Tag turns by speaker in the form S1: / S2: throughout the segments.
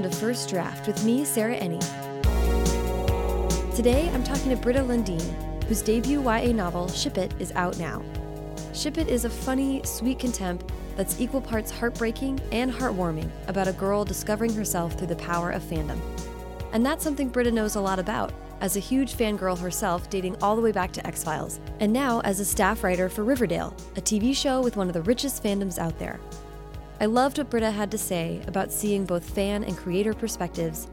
S1: Welcome to First Draft with me, Sarah Enni. Today I'm talking to Britta Lundin, whose debut YA novel, Ship It, is out now. Ship It is a funny, sweet contempt that's equal parts heartbreaking and heartwarming about a girl discovering herself through the power of fandom. And that's something Britta knows a lot about, as a huge fangirl herself dating all the way back to X Files, and now as a staff writer for Riverdale, a TV show with one of the richest fandoms out there. I loved what Britta had to say about seeing both fan and creator perspectives,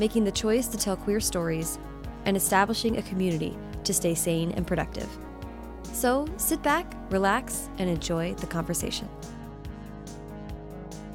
S1: making the choice to tell queer stories, and establishing a community to stay sane and productive. So sit back, relax, and enjoy the conversation.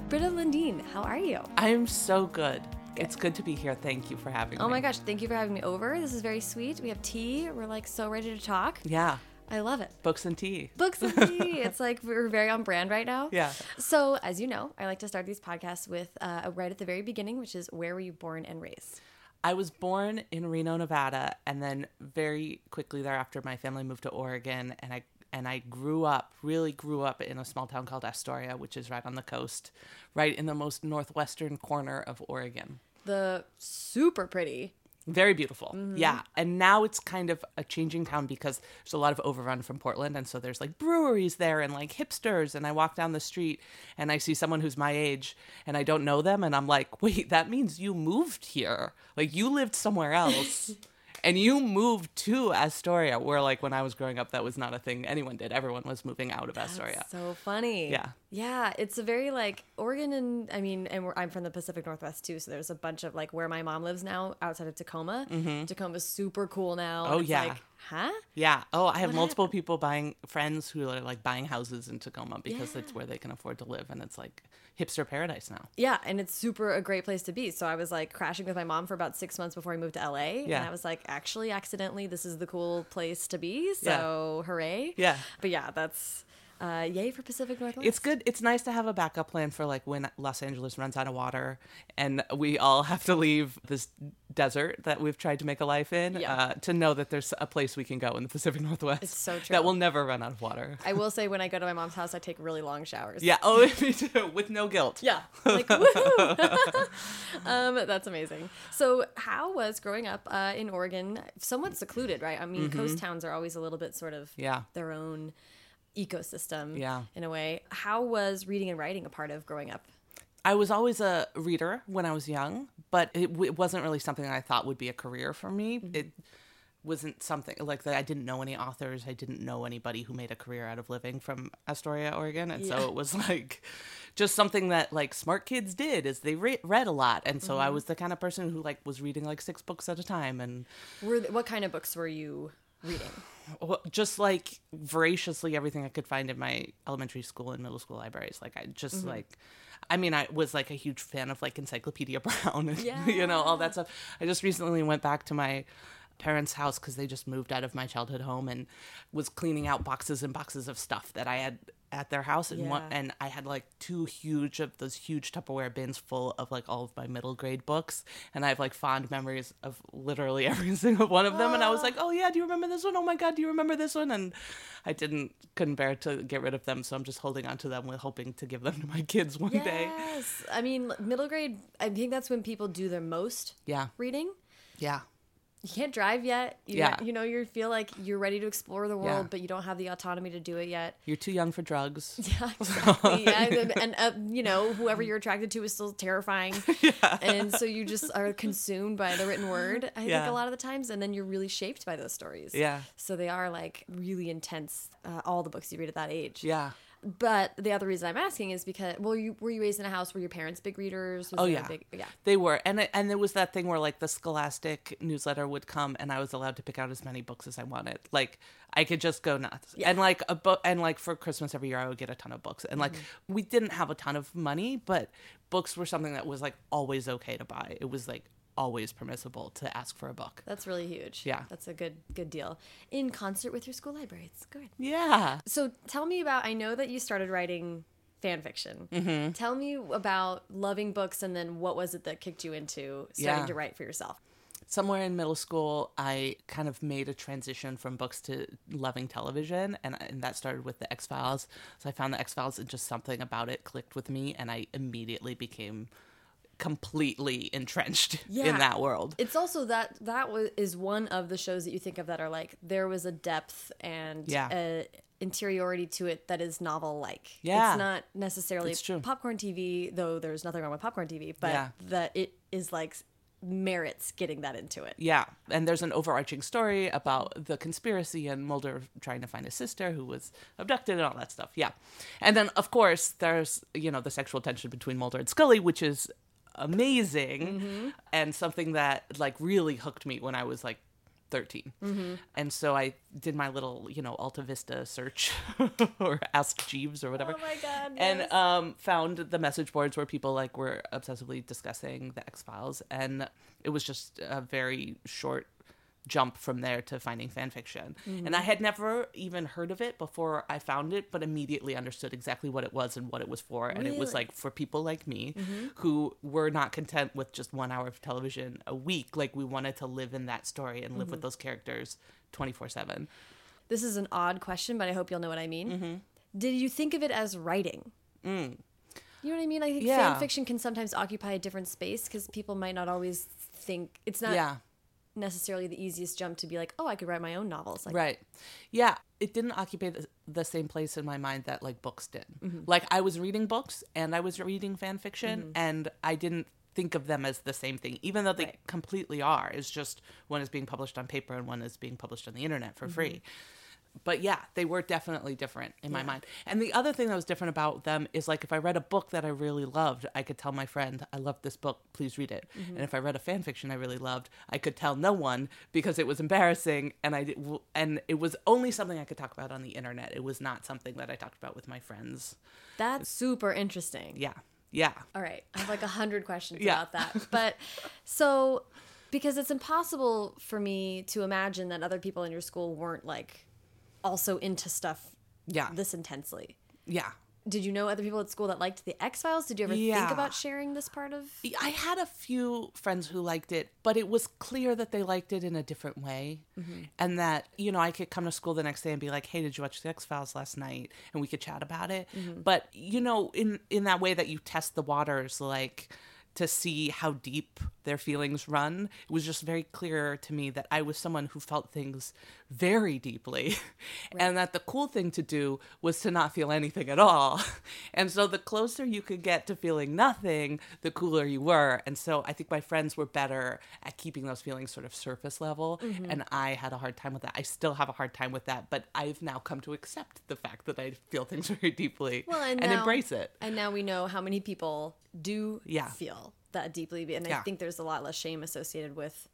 S1: Britta Lundin, how are you?
S2: I'm so good. It's good to be here. Thank you for having
S1: Oh
S2: me.
S1: Oh my gosh, thank you for having me over. This is very sweet. We have tea. We're like so ready to talk.
S2: Yeah,
S1: I love it.
S2: books and tea.
S1: Books and tea. it's like we're very on brand right now.
S2: Yeah.
S1: So, as you know, I like to start these podcasts with uh, right at the very beginning, which is where were you born and raised?
S2: I was born in Reno, Nevada, and then very quickly thereafter, my family moved to Oregon, and I and I grew up, really grew up in a small town called Astoria, which is right on the coast, right in the most northwestern corner of Oregon.
S1: The super pretty.
S2: Very beautiful.
S1: Mm-hmm.
S2: Yeah. And now it's kind of a changing town because there's a lot of overrun from Portland. And so there's like breweries there and like hipsters. And I walk down the street and I see someone who's my age and I don't know them. And I'm like, wait, that means you moved here. Like you lived somewhere else. And you moved to Astoria, where like when I was growing up, that was not a thing anyone did. Everyone was moving out of Astoria.
S1: So funny.
S2: Yeah.
S1: Yeah. It's a very like Oregon and I mean, and I'm from the Pacific Northwest too. So there's a bunch of like where my mom lives now outside of Tacoma. Tacoma's super cool now.
S2: Mm-hmm. Oh, yeah.
S1: Like, huh?
S2: Yeah. Oh, I have multiple people buying friends who are like buying houses in Tacoma because it's where they can afford to live, and it's like hipster paradise now.
S1: Yeah, and it's super a great place to be. So I was like crashing with my mom for about six months before I moved to LA.
S2: Yeah.
S1: And I was like, actually, accidentally, this is the cool place to be. So hooray.
S2: Yeah.
S1: But yeah, that's uh, yay for Pacific Northwest.
S2: It's good. It's nice to have a backup plan for like when Los Angeles runs out of water and we all have to leave this desert that we've tried to make a life in.
S1: Yeah.
S2: Uh, to know that there's a place we can go in the Pacific Northwest.
S1: It's so true.
S2: That will never run out of water.
S1: I will say when I go to my mom's house, I take really long showers.
S2: yeah. Oh, me too. With no guilt.
S1: Yeah. Like, woohoo. um, that's amazing. So, how was growing up uh, in Oregon somewhat secluded, right? I mean, coast towns are always a little bit sort of
S2: Mm-hmm. Yeah.
S1: their own ecosystem
S2: Yeah.
S1: in a way. How was reading and writing a part of growing up?
S2: I was always a reader when I was young, but it, w- it wasn't really something I thought would be a career for me. Mm-hmm. It wasn't something like that. I didn't know any authors. I didn't know anybody who made a career out of living from Astoria, Oregon, and
S1: Yeah.
S2: so it was like just something that like smart kids did is they re- read a lot, and so I mm-hmm. was the kind of person who like was reading like six books at a time and
S1: Were th- what kind of books were you reading?
S2: Well, just like voraciously everything I could find in my elementary school and middle school libraries. Like I just
S1: Mm-hmm.
S2: like, I mean, I was like a huge fan of like Encyclopedia Brown and you know all that stuff. I just recently went back to my parents' house because they just moved out of my childhood home and was cleaning out boxes and boxes of stuff that I had at their house and one, and I had like two huge of those huge Tupperware bins full of like all of my middle grade books and I have like fond memories of literally every single one of them and I was like oh yeah do you remember this one? Oh my god do you remember this one? And I didn't couldn't bear to get rid of them so I'm just holding on to them with hoping to give them to my kids one day.
S1: Yes. I mean, middle grade, I think that's when people do their most
S2: yeah.
S1: reading.
S2: yeah
S1: You can't drive yet. You
S2: Yeah.
S1: You know, you feel like you're ready to explore the world,
S2: Yeah.
S1: but you don't have the autonomy to do it yet.
S2: you're too young for drugs
S1: Yeah, exactly. yeah, and, and uh, you know, whoever you're attracted to is still terrifying, yeah. and so you just are consumed by the written word. I think a lot of the times, and then you're really shaped by those stories.
S2: Yeah.
S1: So they are like really intense. Uh, all the books you read at that age.
S2: yeah
S1: But the other reason I'm asking is because, well, you were you raised in a house where your parents big readers? Was
S2: Oh yeah,
S1: big, yeah.
S2: They were, and it, and there was that thing where like the Scholastic newsletter would come, and I was allowed to pick out as many books as I wanted. Like I could just go nuts, and like a book, and like for Christmas every year I would get a ton of books, and like
S1: Mm-hmm.
S2: we didn't have a ton of money, but books were something that was like always okay to buy. It was like always permissible to ask for a book.
S1: That's really huge.
S2: Yeah.
S1: That's a good good deal. In concert with your school library. It's good.
S2: Yeah.
S1: So tell me about I know that you started writing fan fiction. Mm-hmm. Tell me about loving books and then what was it that kicked you into starting
S2: Yeah.
S1: to write for yourself?
S2: somewhere in middle school, I kind of made a transition from books to loving television, and, and that started with the X Files. So I found the X Files, and just something about it clicked with me, and I immediately became completely entrenched
S1: Yeah.
S2: in that world.
S1: It's also that that was, is one of the shows that you think of that are like there was a depth and
S2: Yeah.
S1: a interiority to it that is novel like.
S2: Yeah.
S1: It's not necessarily
S2: It's true.
S1: popcorn TV, though there's nothing wrong with popcorn TV, but
S2: Yeah.
S1: that it is like merits getting that into it.
S2: Yeah, and there's an overarching story about the conspiracy and Mulder trying to find his sister who was abducted and all that stuff. Yeah, and then of course there's you know the sexual tension between Mulder and Scully, which is amazing and something that like really hooked me when I was like 13. And so I did my little, you know, Alta Vista search or Ask Jeeves or whatever.
S1: Oh my God,
S2: And um, found the message boards where people like were obsessively discussing the X Files, and it was just a very short jump from there to finding fan fiction.
S1: Mm-hmm.
S2: And I had never even heard of it before I found it, but immediately understood exactly what it was and what it was for. And it was
S1: Mm-hmm.
S2: like for people like me who were not content with just one hour of television a week. Like we wanted to live in that story and live
S1: Mm-hmm.
S2: with those characters 24 7.
S1: This is an odd question, but I hope you'll know what I mean.
S2: Mm-hmm.
S1: Did you think of it as writing? You know what I mean? I think
S2: Mm. Yeah.
S1: fan fiction can sometimes occupy a different space because people might not always think it's not
S2: Yeah.
S1: Necessarily the easiest jump to be like, oh, I could write my own novels. Like,
S2: Right. Yeah. It didn't occupy the, the same place in my mind that like books did. Mm-hmm. Like I was reading books and I was reading fan fiction mm-hmm. and I didn't think of them as the same thing, even though they
S1: Right.
S2: completely are. It's just one is being published on paper and one is being published on the internet for mm-hmm. free. But yeah, they were definitely different in my mind. And the other thing that was different about them is like if I read a book that I really loved, I could tell my friend, I love this book, please read it. Mm-hmm. And if I read a fan fiction I really loved, I could tell no one because it was embarrassing and I did, and it was only something I could talk about on the internet. It was not something that I talked about with my friends.
S1: That's super interesting.
S2: Yeah. Yeah.
S1: All right. I have like a hundred questions
S2: Yeah.
S1: about that. But so, because it's impossible for me to imagine that other people in your school weren't like also into stuff
S2: Yeah.
S1: this intensely.
S2: Yeah.
S1: Did you know other people at school that liked the X Files? Did you ever think about sharing this part of?
S2: I had a few friends who liked it, but it was clear that they liked it in a different way. Mm-hmm. And that, you know, I could come to school the next day and be like, hey, did you watch The X Files last night? And we could chat about it. Mm-hmm. But, you know, in, in that way that you test the waters, like to see how deep their feelings run, it was just very clear to me that I was someone who felt things very deeply. And that the cool thing to do was to not feel anything at all. And so the closer you could get to feeling nothing, the cooler you were. And so I think my friends were better at keeping those feelings sort of surface level.
S1: Mm-hmm.
S2: And I had a hard time with that. I still have a hard time with that, but I've now come to accept the fact that I feel things very deeply
S1: Well, and,
S2: and
S1: now-
S2: embrace it.
S1: And now we know how many people do
S2: Yeah.
S1: feel that deeply, and I think there's a lot less shame associated with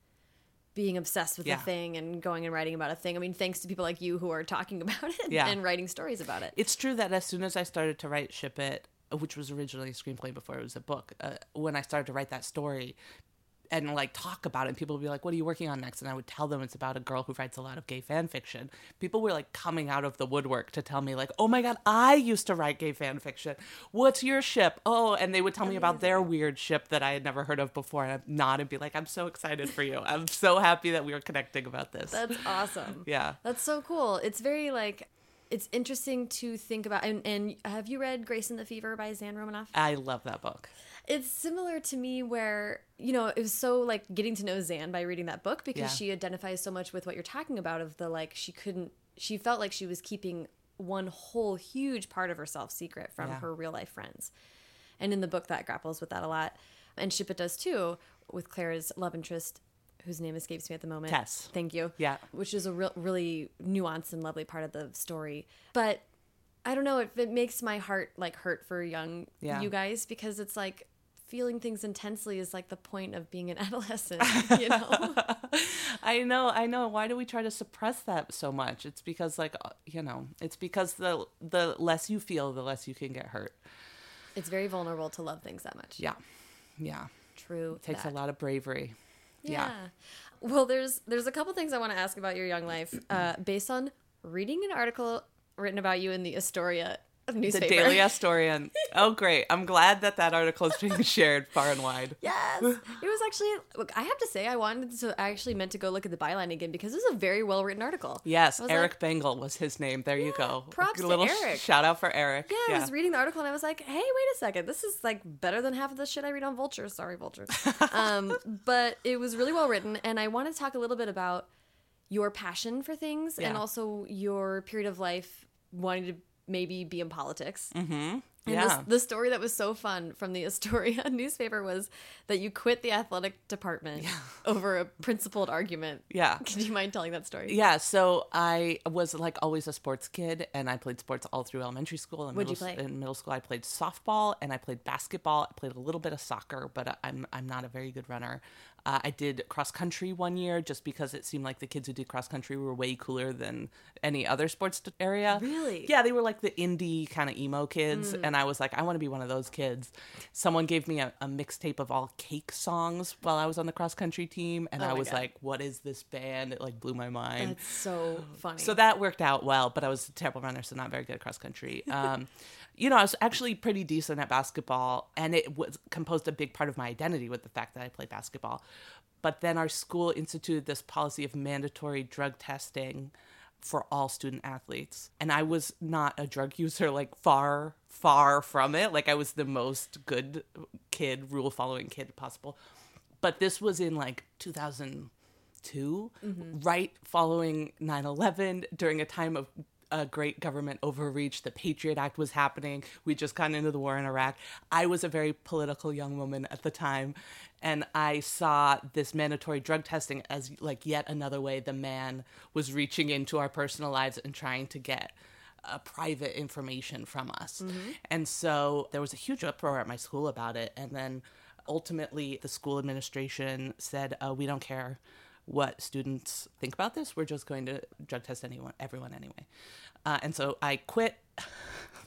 S1: being obsessed with
S2: Yeah.
S1: a thing and going and writing about a thing. I mean, thanks to people like you who are talking about it
S2: Yeah.
S1: and writing stories about it.
S2: It's true that as soon as I started to write Ship It, which was originally a screenplay before it was a book, uh, when I started to write that story and like talk about it, and people would be like, "What are you working on next?" And I would tell them it's about a girl who writes a lot of gay fan fiction. People were like coming out of the woodwork to tell me like, "Oh my god, I used to write gay fan fiction. What's your ship?" Oh, and they would tell me about their weird ship that I had never heard of before, and I'd nod and be like, "I'm so excited for you. I'm so happy that we are connecting about this."
S1: That's awesome.
S2: yeah.
S1: That's so cool. It's very like it's interesting to think about. And, and have you read Grace and the Fever by Zan Romanoff?
S2: I love that book.
S1: It's similar to me where, you know, it was so like getting to know Zan by reading that book because
S2: Yeah.
S1: she identifies so much with what you're talking about of the like she couldn't she felt like she was keeping one whole huge part of herself secret from
S2: Yeah.
S1: her real life friends. And in the book that grapples with that a lot. And Ship It does too, with Claire's love interest, whose name escapes me at the moment.
S2: Tess.
S1: Thank you.
S2: Yeah.
S1: Which is a real, really nuanced and lovely part of the story. But I don't know, it, it makes my heart like hurt for young
S2: Yeah.
S1: you guys because it's like feeling things intensely is like the point of being an adolescent, you know?
S2: I know, I know. Why do we try to suppress that so much? It's because, like, uh, you know, it's because the the less you feel, the less you can get hurt.
S1: it's very vulnerable to love things that much.
S2: Yeah, yeah.
S1: True.
S2: takes
S1: that.
S2: a lot of bravery.
S1: Yeah.
S2: Yeah.
S1: Well, there's there's a couple things I want to ask about your young life, uh, based on reading an article written about you in the Astoria newspaper.
S2: The Daily Astorian. Oh, great. I'm glad that that article is being shared far and wide.
S1: Yes, it was actually. Look, I have to say, I wanted to. I actually meant to go look at the byline again because it was a very well written article.
S2: Yes, Eric
S1: like-
S2: Bengel was his name. There you go.
S1: props
S2: A
S1: to Eric.
S2: shout out for Eric.
S1: Yeah, I was reading the article and I was like, hey, wait a second. This is like better than half of the shit I read on Vulture. Sorry, Vulture. um, but it was really well written. And I want to talk a little bit about your passion for things and also your period of life wanting to maybe be in politics.
S2: Mm-hmm.
S1: And
S2: Yeah.
S1: this, the story that was so fun from the Astoria newspaper was that you quit the athletic department over a principled argument.
S2: Yeah.
S1: Could you mind telling that story?
S2: Yeah, so I was like always a sports kid, and I played sports all through elementary school. And
S1: What'd
S2: middle,
S1: you play?
S2: In middle school, I played softball and I played basketball. I played a little bit of soccer, but I'm I'm not a very good runner. Uh, I did cross country one year just because it seemed like the kids who did cross country were way cooler than any other sports area.
S1: Really?
S2: Yeah, they were like the indie kind of emo kids,
S1: Hmm.
S2: and I was like, I want to be one of those kids. Someone gave me a, a mixtape of all cake songs while I was on the cross country team, and
S1: Oh
S2: I was
S1: God.
S2: like, what is this band? It like blew my mind.
S1: That's so funny.
S2: So that worked out well, but I was a terrible runner, so not very good at cross country. Um, you know, I was actually pretty decent at basketball, and it was composed a big part of my identity with the fact that I played basketball. But then our school instituted this policy of mandatory drug testing for all student athletes. And I was not a drug user, like far, far from it. Like I was the most good kid, rule following kid possible. But this was in like 2002, mm-hmm. right following 9 11, during a time of a great government overreach. The Patriot Act was happening. We just got into the war in Iraq. I was a very political young woman at the time, and I saw this mandatory drug testing as like yet another way the man was reaching into our personal lives and trying to get uh, private information from us. And so there was a huge uproar at my school about it. And then ultimately, the school administration said, uh, "We don't care." What students think about this? We're just going to drug test anyone, everyone anyway. Uh, and so I quit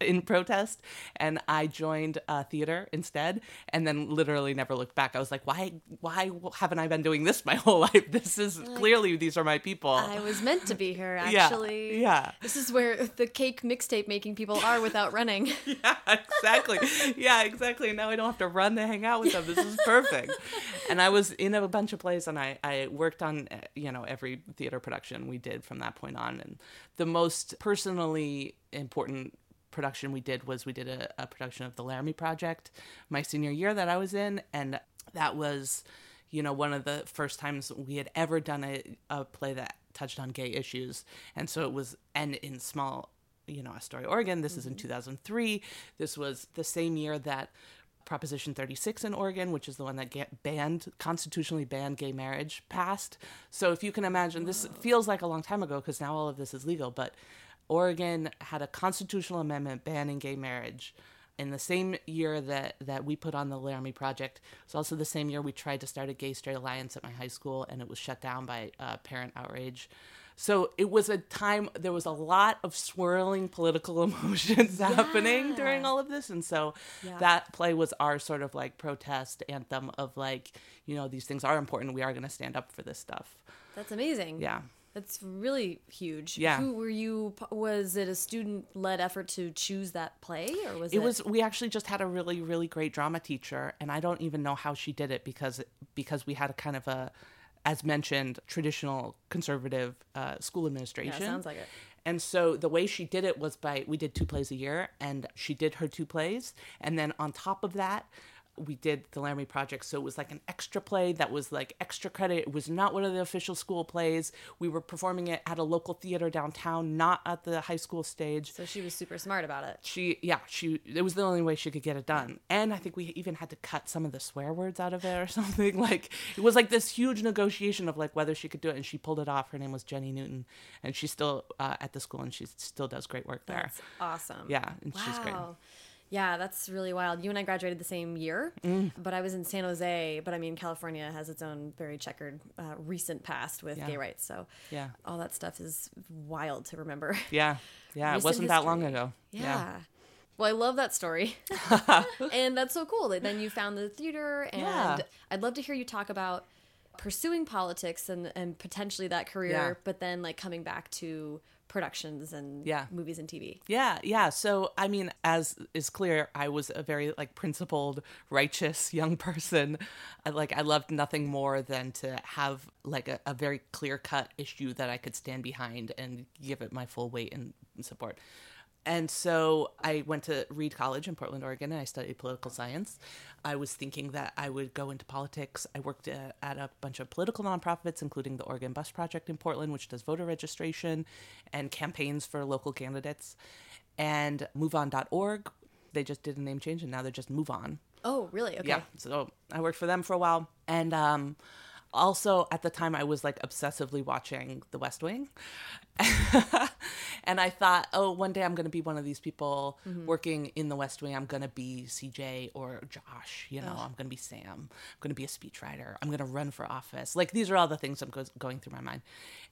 S2: in protest and I joined uh, theater instead and then literally never looked back. I was like, why why haven't I been doing this my whole life? This is clearly these are my people.
S1: I was meant to be here, actually.
S2: yeah.
S1: This is where the cake mixtape making people are without running.
S2: yeah, exactly. Yeah, exactly. Now I don't have to run to hang out with them. This is perfect. and I was in a bunch of plays, and I I worked on uh, you know every theater production we did from that point on. And the most personally important production we did was we did a, a production of the Laramie Project my senior year that I was in, and that was you know one of the first times we had ever done a, a play that touched on gay issues, and so it was and in small you know, Astoria, Oregon. This is in mm-hmm. 2003. This was the same year that Proposition 36 in Oregon, which is the one that banned, constitutionally banned gay marriage, passed. So if you can imagine, this feels like a long time ago because now all of this is legal, but Oregon had a constitutional amendment banning gay marriage. In the same year that, that we put on the Laramie Project, it's also the same year we tried to start a gay straight alliance at my high school, and it was shut down by uh, parent outrage. So it was a time, there was a lot of swirling political emotions happening during all of this. And so
S1: Yeah.
S2: that play was our sort of like protest anthem of like, you know, these things are important. We are going to stand up for this stuff.
S1: That's amazing.
S2: Yeah.
S1: That's really huge.
S2: Yeah.
S1: Who were you? Was it a student led effort to choose that play, or was it?
S2: It was we actually just had a really really great drama teacher and I don't even know how she did it because because we had a kind of a as mentioned traditional conservative uh, school administration.
S1: Yeah, sounds like it.
S2: And so the way she did it was by we did two plays a year and she did her two plays and then on top of that we did the Laramie Project. So it was like an extra play that was like extra credit. It was not one of the official school plays. We were performing it at a local theater downtown, not at the high school stage
S1: So she was super smart about it.
S2: she yeah she it was the only way she could get it done and i think we even had to cut some of the swear words out of it or something like it was like this huge negotiation of like whether she could do it and she pulled it off her name was jenny newton and she's still uh, at the school and she still does great work there
S1: That's awesome.
S2: yeah and she's great
S1: Wow. Yeah, that's really wild. You and I graduated the same year,
S2: Mm.
S1: but I was in San Jose. But I mean, California has its own very checkered uh, recent past with
S2: Yeah.
S1: gay rights. So
S2: Yeah.
S1: all that stuff is wild to remember.
S2: yeah yeah it wasn't that long
S1: history.
S2: ago
S1: Yeah. Well, I love that story. and that's so cool. that Then you found the theater, and
S2: Yeah.
S1: I'd love to hear you talk about pursuing politics and and potentially that career,
S2: Yeah.
S1: but then like coming back to productions and
S2: Yeah.
S1: movies and TV.
S2: Yeah, yeah. So, I mean, as is clear, I was a very like principled, righteous young person. I, like I loved nothing more than to have like a, a very clear cut issue that I could stand behind and give it my full weight and support. And so I went to Reed College in Portland, Oregon, and I studied political science. I was thinking that I would go into politics. I worked uh, at a bunch of political nonprofits, including the Oregon Bus Project in Portland, which does voter registration and campaigns for local candidates, and MoveOn.org. They just did a name change, and now they're just Move On.
S1: Oh, really? Okay.
S2: Yeah. So I worked for them for a while. And um, also at the time, I was like obsessively watching The West Wing. and I thought, oh, one day I'm going to be one of these people mm-hmm. working in The West Wing. I'm going to be CJ or Josh. You know, I'm going to be Sam. I'm going to be a speechwriter. I'm going to run for office. Like these are all the things I'm go- going through my mind.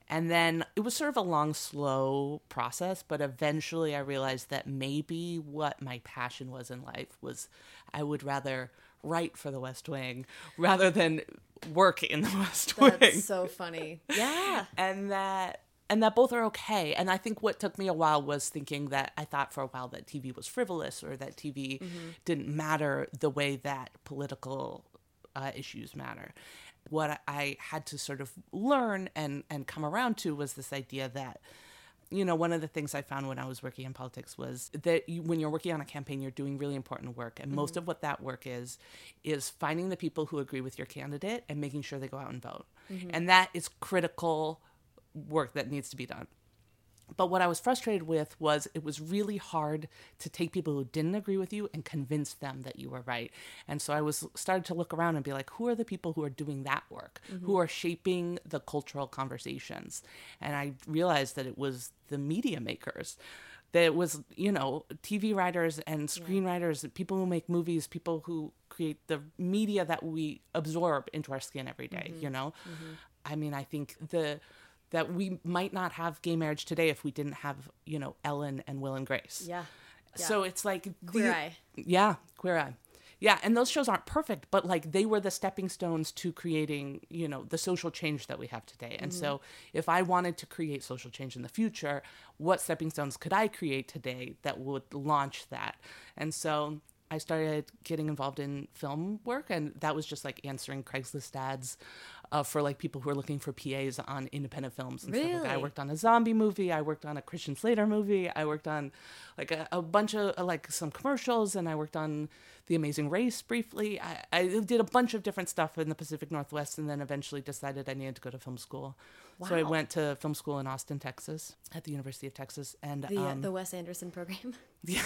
S2: And then it was sort of a long, slow process, but eventually I realized that maybe what my passion was in life was I would rather write for the West Wing rather than work in the West Wing.
S1: That's so funny. Yeah.
S2: and that and that both are okay. And i think what took me a while was thinking that i thought for a while that tv was frivolous or that tv didn't matter the way that political uh, issues matter. What i had to sort of learn and and come around to was this idea that you know, one of the things I found when I was working in politics was that you, when you're working on a campaign, you're doing really important work. And most mm-hmm. of what that work is, is finding the people who agree with your candidate and making sure they go out and vote. Mm-hmm. And that is critical work that needs to be done. But what I was frustrated with was it was really hard to take people who didn't agree with you and convince them that you were right. And so I was started to look around and be like, who are the people who are doing that work? Who mm-hmm. are shaping the cultural conversations? And I realized that it was the media makers. That it was, you know, TV writers and screenwriters, people who make movies, people who create the media that we absorb into our skin every day, mm-hmm. you know? Mm-hmm. I mean, I think the that we might not have gay marriage today if we didn't have, you know, Ellen and Will and Grace.
S1: Yeah. yeah.
S2: So it's like
S1: Queer
S2: the-
S1: Eye.
S2: Yeah, Queer Eye. Yeah, and those shows aren't perfect, but like they were the stepping stones to creating, you know, the social change that we have today. And so mm-hmm. if I wanted to create social change in the future, what stepping stones could I create today that would launch that? And so I started getting involved in film work, and that was just like answering Craigslist ads uh, for like people who are looking for PAs on independent films. And stuff like that. I worked on a zombie movie. I worked on a Christian Slater movie. I worked on like a, a bunch of uh, like some commercials, and I worked on The Amazing Race briefly. I, I did a bunch of different stuff in the Pacific Northwest, and then eventually decided I needed to go to film school. So I went to film school in Austin, Texas, at the University of Texas, and
S1: The, uh,
S2: um,
S1: the Wes Anderson program,
S2: yeah.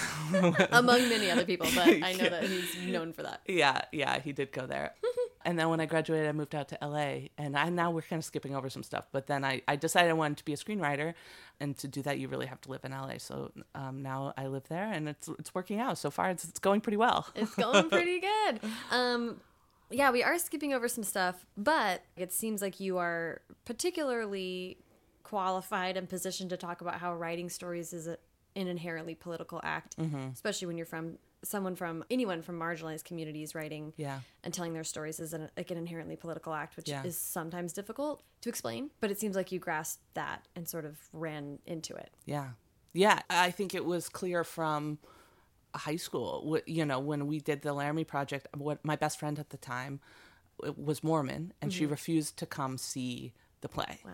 S1: among many other people, but I know that he's known for that.
S2: Yeah, yeah, he did go there. and then when I graduated, I moved out to LA. And I now we're kind of skipping over some stuff. But then I, I decided I wanted to be a screenwriter. And to do that, you really have to live in LA. So um, now I live there and it's it's working out. So far, it's, it's going pretty well.
S1: It's going pretty good. Um, yeah, we are skipping over some stuff, but it seems like you are particularly qualified and positioned to talk about how writing stories is a, an inherently political act,
S2: Mm-hmm.
S1: especially when you're from someone from anyone from marginalized communities writing
S2: Yeah.
S1: and telling their stories is an, like an inherently political act, which
S2: Yeah.
S1: is sometimes difficult to explain. But it seems like you grasped that and sort of ran into it.
S2: Yeah. Yeah. I think it was clear from high school, you know, when we did the Laramie Project, what my best friend at the time was Mormon and she mm-hmm. refused to come see the play.
S1: Wow.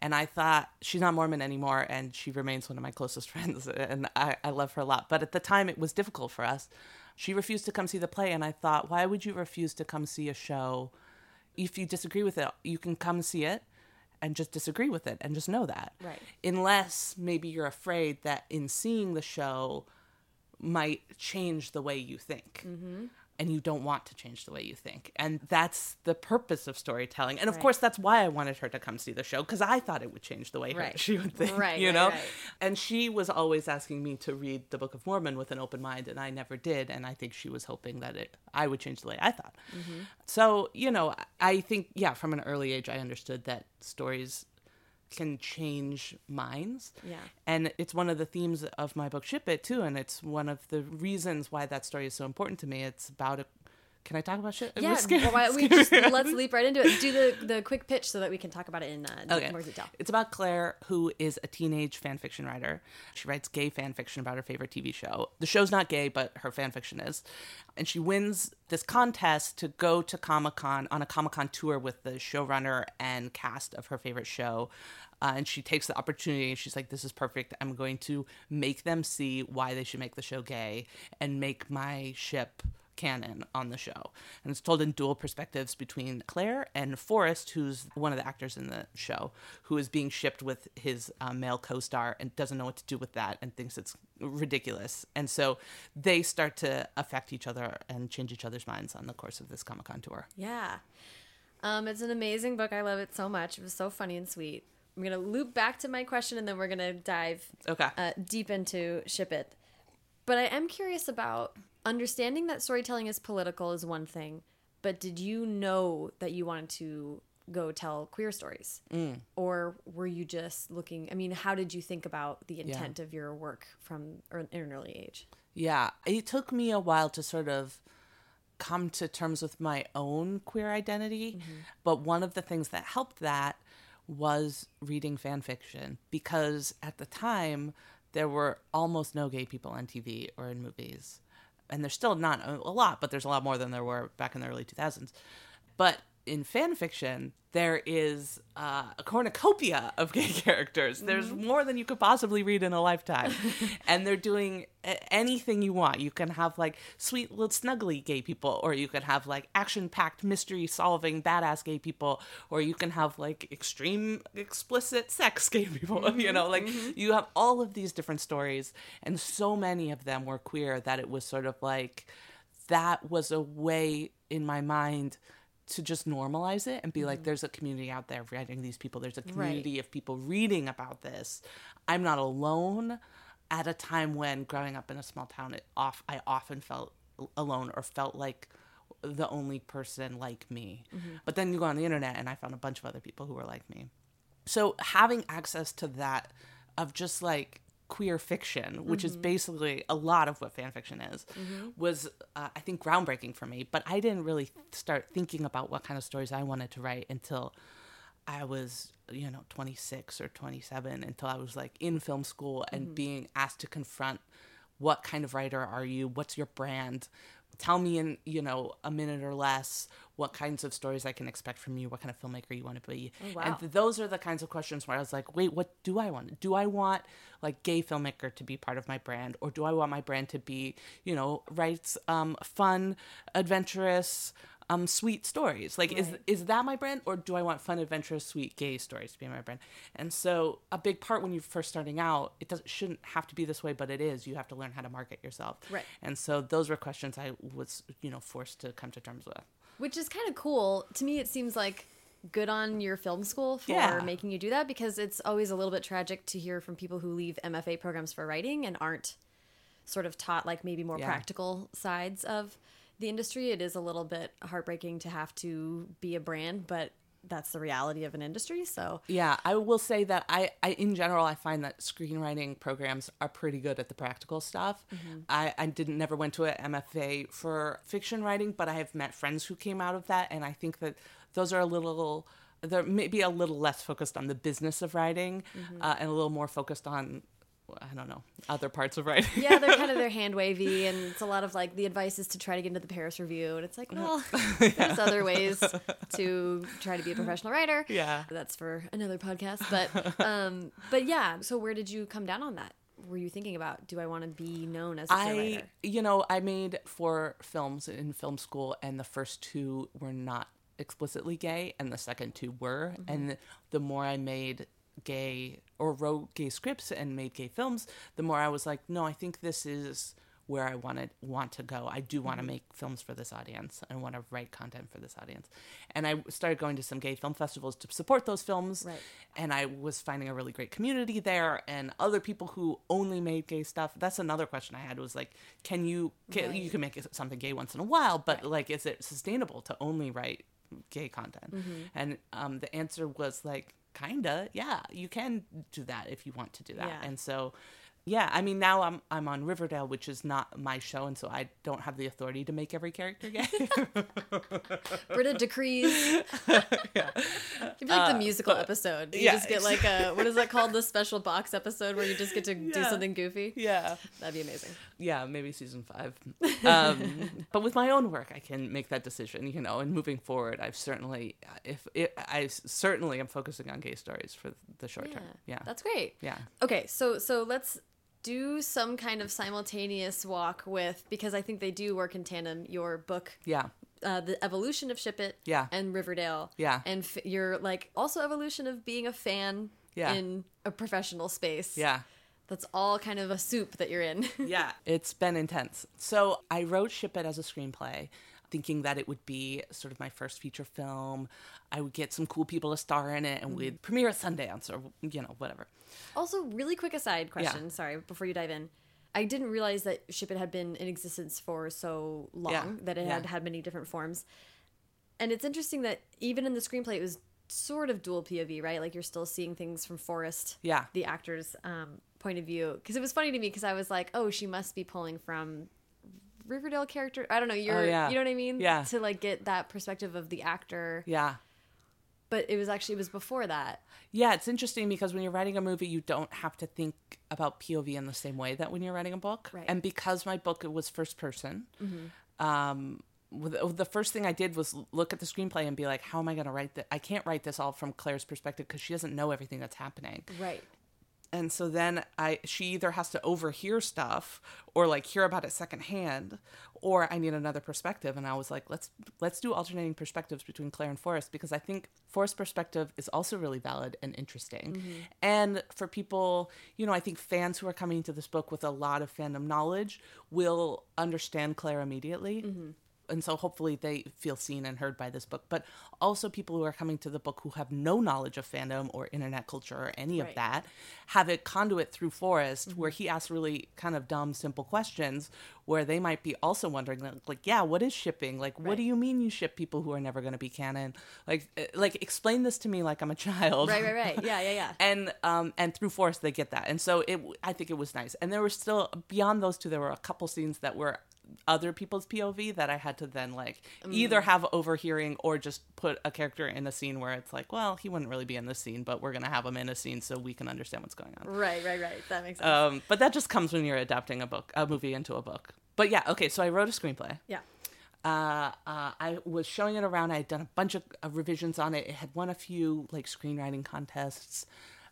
S2: And I thought she's not Mormon anymore, and she remains one of my closest friends, and I, I love her a lot. But at the time, it was difficult for us. She refused to come see the play, and I thought, why would you refuse to come see a show? If you disagree with it, you can come see it and just disagree with it, and just know that.
S1: Right.
S2: Unless maybe you're afraid that in seeing the show might change the way you think. Mm-hmm. And you don't want to change the way you think. And that's the purpose of storytelling. And of
S1: Right.
S2: course, that's why I wanted her to come see the show because I thought it would change the way her- she would think.
S1: Right,
S2: you
S1: right,
S2: know?
S1: right.
S2: And she was always asking me to read the Book of Mormon with an open mind, and I never did. And I think she was hoping that it I would change the way I thought.
S1: Mm-hmm.
S2: So, you know, I think, yeah, from an early age, I understood that stories can change minds.
S1: Yeah.
S2: And it's one of the themes of my book Ship It too, and it's one of the reasons why that story is so important to me. It's about a Can I talk about shit?
S1: Yeah, well, why don't we just let's leap right into it. Do the the quick pitch so that we can talk about it in uh,
S2: Okay.
S1: more detail.
S2: It's about Claire, who is a teenage fan fiction writer. She writes gay fan fiction about her favorite TV show. The show's not gay, but her fan fiction is. And she wins this contest to go to Comic Con on a Comic Con tour with the showrunner and cast of her favorite show. Uh, and she takes the opportunity and she's like, This is perfect. I'm going to make them see why they should make the show gay and make my ship canon on the show. And it's told in dual perspectives between Claire and Forrest, who's one of the actors in the show, who is being shipped with his uh, male co star and doesn't know what to do with that and thinks it's ridiculous. And so they start to affect each other and change each other's minds on the course of this Comic Con tour.
S1: Yeah. Um, it's an amazing book. I love it so much. It was so funny and sweet. I'm going to loop back to my question and then we're going to dive
S2: Okay.
S1: uh, deep into Ship It. But I am curious about understanding that storytelling is political is one thing, but did you know that you wanted to go tell queer stories?
S2: Mm.
S1: Or were you just looking? I mean, how did you think about the intent of your work from an an early age?
S2: Yeah, it took me a while to sort of come to terms with my own queer identity, but one of the things that helped that was reading fan fiction because at the time there were almost no gay people on TV or in movies. And there's still not a lot, but there's a lot more than there were back in the early 2000s. But in fan fiction, there is uh, a cornucopia of gay characters. There's mm-hmm. more than you could possibly read in a lifetime. and they're doing a- anything you want. You can have like sweet little snuggly gay people, or you can have like action packed mystery solving badass gay people, or you can have like extreme explicit sex gay people. You mm-hmm, know, like mm-hmm. you have all of these different stories, and so many of them were queer that it was sort of like that was a way in my mind to just normalize it and be like mm-hmm. there's a community out there writing these people. There's a community of people reading about this. I'm not alone at a time when growing up in a small town it off i often felt alone or felt like the only person like me. Mm-hmm. But then you go on the internet and i found a bunch of other people who were like me. So having access to that of just like queer fiction which is mm-hmm. basically a lot of what fan fiction is mm-hmm. was uh, i think groundbreaking for me but i didn't really start thinking about what kind of stories i wanted to write until i was you know 26 or 27 until i was like in film school and mm-hmm. being asked to confront what kind of writer are you? What's your brand tell me in you know a minute or less what kinds of stories i can expect from you what kind of filmmaker you want to be
S1: wow.
S2: and th- those are the kinds of questions where i was like wait what do i want do i want like gay filmmaker to be part of my brand or do i want my brand to be you know writes um fun adventurous um sweet stories like is is that my brand or do i want fun adventurous sweet gay stories to be my brand and so a big part when you're first starting out it doesn't shouldn't have to be this way but it is you have to learn how to market yourself
S1: Right.
S2: and so those were questions i was you know forced to come to terms with
S1: Which is kind of cool. To me, it seems like good on your film school for
S2: Yeah.
S1: making you do that because it's always a little bit tragic to hear from people who leave MFA programs for writing and aren't sort of taught like maybe more
S2: Yeah.
S1: practical sides of the industry. It is a little bit heartbreaking to have to be a brand, but that's the reality of an industry. So
S2: Yeah, I will say that I, I in general I find that screenwriting programs are pretty good at the practical stuff. I, I didn't never went to an MFA for fiction writing, but I have met friends who came out of that, and I think that those are a little they're maybe a little less focused on the business of writing uh, and a little more focused on I don't know other parts of writing.
S1: yeah, they're kind of their hand wavy, and it's a lot of like the advice is to try to get into the Paris Review, and it's like, well, there's other ways to try to be a professional writer.
S2: Yeah.
S1: that's for another podcast. But um, but yeah. So where did you come down on that? Were you thinking about do I want to be known as a queer writer?
S2: you know, I made four films in film school, and the first two were not explicitly gay, and the second two were. And the more I made gay or wrote gay scripts and made gay films, the more I was like, no, I think this is where I wanted want to go. I do want to make films for this audience and want to write content for this audience. And I started going to some gay film festivals to support those films.
S1: Right.
S2: And I was finding a really great community there and other people who only made gay stuff. That's another question I had was like, can you can,
S1: Right.
S2: you can make something gay once in a while, but like is it sustainable to only write gay content? And um, the answer was like kinda, yeah, you can do that if you want to do that.
S1: Yeah.
S2: And so Yeah, I mean now I'm I'm on Riverdale, which is not my show, and so I don't have the authority to make every character gay.
S1: Britta decrees.
S2: yeah.
S1: You'd be like the musical episode. You
S2: yeah,
S1: just get like a what is that called? The special box episode where you just get to do something goofy.
S2: yeah,
S1: That'd be amazing.
S2: yeah, maybe season five. Um, but with my own work, I can make that decision, you know. And moving forward, I've certainly, if it, I certainly am focusing on gay stories for the short term. Yeah,
S1: That's great.
S2: yeah,
S1: Okay, so so let's do some kind of simultaneous walk with because I think they do work in tandem. Your book,
S2: yeah,
S1: uh, the evolution of Ship It,
S2: Yeah.
S1: and Riverdale,
S2: Yeah.
S1: and f- your like also evolution of being a fan
S2: Yeah.
S1: in a professional space.
S2: yeah.
S1: that's all kind of a soup that you're in.
S2: yeah, it's been intense. So I wrote Ship It as a screenplay, thinking that it would be sort of my first feature film. I would get some cool people to star in it, and we'd premiere at Sundance or you know whatever.
S1: Also, really quick aside question. Sorry, before you dive in. I didn't realize that Ship It had been in existence for so long,
S2: Yeah,
S1: that it
S2: yeah.
S1: had had many different forms. And it's interesting that even in the screenplay, it was sort of dual POV, right? Like you're still seeing things from Forrest,
S2: Yeah.
S1: the actor's um, point of view. Because it was funny to me because I was like, oh, she must be pulling from Riverdale character. I don't know. You're,
S2: Oh, yeah.
S1: you know what I mean?
S2: Yeah.
S1: To like get that perspective of the actor.
S2: Yeah.
S1: But it was actually it was before that.
S2: Yeah, it's interesting because when you're writing a movie, you don't have to think about POV in the same way that when you're writing a book.
S1: Right.
S2: And because my book was first person, Hmm. um, the first thing I did was look at the screenplay and be like, how am I going to write that? I can't write this all from Claire's perspective because she doesn't know everything that's happening.
S1: Right.
S2: And so then I she either has to overhear stuff or like hear about it secondhand, or I need another perspective. And I was like, let's let's do alternating perspectives between Claire and Forrest because I think Forrest's perspective is also really valid and interesting. Mm-hmm. And for people, you know, I think fans who are coming to this book with a lot of fandom knowledge will understand Claire immediately mm-hmm. And so hopefully they feel seen and heard by this book. But also people who are coming to the book who have no knowledge of fandom or internet culture or any of that have a conduit through forrest where he asks really kind of dumb simple questions where they might be also wondering like, like yeah what is shipping? Like what do you mean you ship people who are never going to be canon? Like eh, like explain this to me like i'm a child.
S1: Right, right, right. Yeah, yeah, yeah.
S2: and um and through Forrest they get that. And so it i think it was nice. And there were still beyond those two there were a couple scenes that were other people's pov that i had to then like either have overhearing or just put a character in a scene where it's like well he wouldn't really be in this scene but we're gonna have him in a scene so we can understand what's going on
S1: Right, right, right. That makes sense.
S2: um but that just comes when you're adapting a book a movie into a book but yeah okay so i wrote a screenplay
S1: yeah.
S2: uh, uh, I was showing it around. I had done a bunch of uh, revisions on it. It had won a few like screenwriting contests.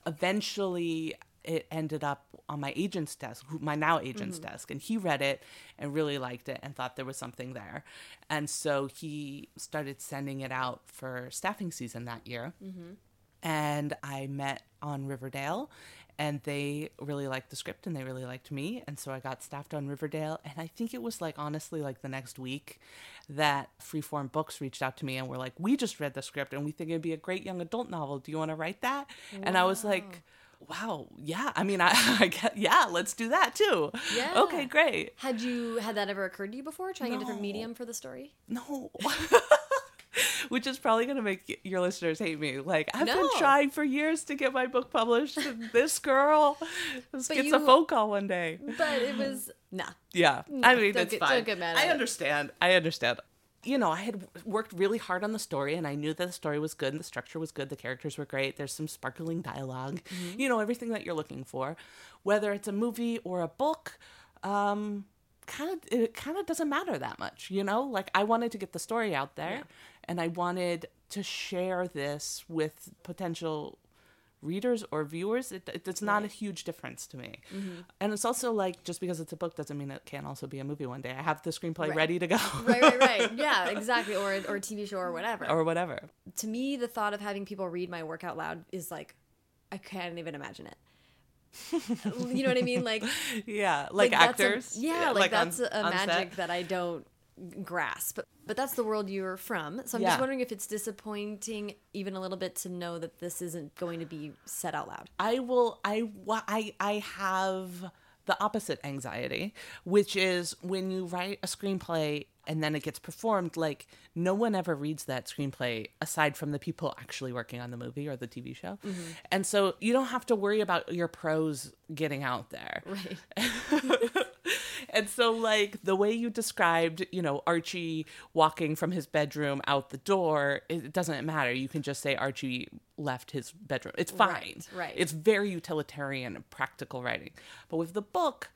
S2: Eventually, it ended up on my agent's desk, my now agent's mm-hmm. desk, and he read it and really liked it and thought there was something there. And so he started sending it out for staffing season that year. Mm-hmm. And I met on Riverdale and they really liked the script and they really liked me. And so I got staffed on Riverdale and I think it was like honestly like the next week that Freeform Books reached out to me and were like we just read the script and we think it'd be a great young adult novel. Do you want to write that? And I was like wow yeah I mean I, I get yeah let's do that too
S1: Yeah.
S2: okay great
S1: Had you had that ever occurred to you before, trying a different medium for the story?
S2: no. Which is probably going to make your listeners hate me. Like, I've been trying for years to get my book published, and this girl gets
S1: you-
S2: a phone call one day.
S1: But it was nah.
S2: Yeah. I mean, it's
S1: get-
S2: fine.
S1: don't get mad
S2: I understand. I understand. You know, I had worked really hard on the story, and I knew that the story was good, and the structure was good, the characters were great. There's some sparkling dialog
S1: Mm-hmm.
S2: you know, everything that you're looking for. Whether it's a movie or a book, um, kind of it kind of doesn't matter that much, you know. Like I wanted to get the story out there,
S1: Yeah.
S2: and I wanted to share this with potential readers or viewers it, it, it's not a huge difference to me
S1: Mm-hmm.
S2: and it's also like just because it's a book doesn't mean it can't also be a movie one day i have the screenplay
S1: Right.
S2: ready to go
S1: Right, right, right. Yeah, exactly. Or or a TV show or whatever.
S2: or whatever
S1: to me, the thought of having people read my work out loud is like, I can't even imagine it. you know what I mean? Like,
S2: yeah like,
S1: that's a-
S2: actors
S1: yeah, like,
S2: on-
S1: that's a
S2: on set.
S1: magic that I don't grasp. But that's the world you're from. So I'm
S2: Yeah.
S1: just wondering if it's disappointing, even a little bit, to know that this isn't going to be said out loud.
S2: I will. I I I have the opposite anxiety, which is when you write a screenplay and then it gets performed like no one ever reads that screenplay aside from the people actually working on the movie or the TV show. Mm-hmm. And so you don't have to worry about your prose getting out there.
S1: Right.
S2: And so, like, the way you described, you know, Archie walking from his bedroom out the door, it doesn't matter. You can just say Archie left his bedroom. It's fine.
S1: Right, right.
S2: It's very utilitarian and practical writing. But with the book,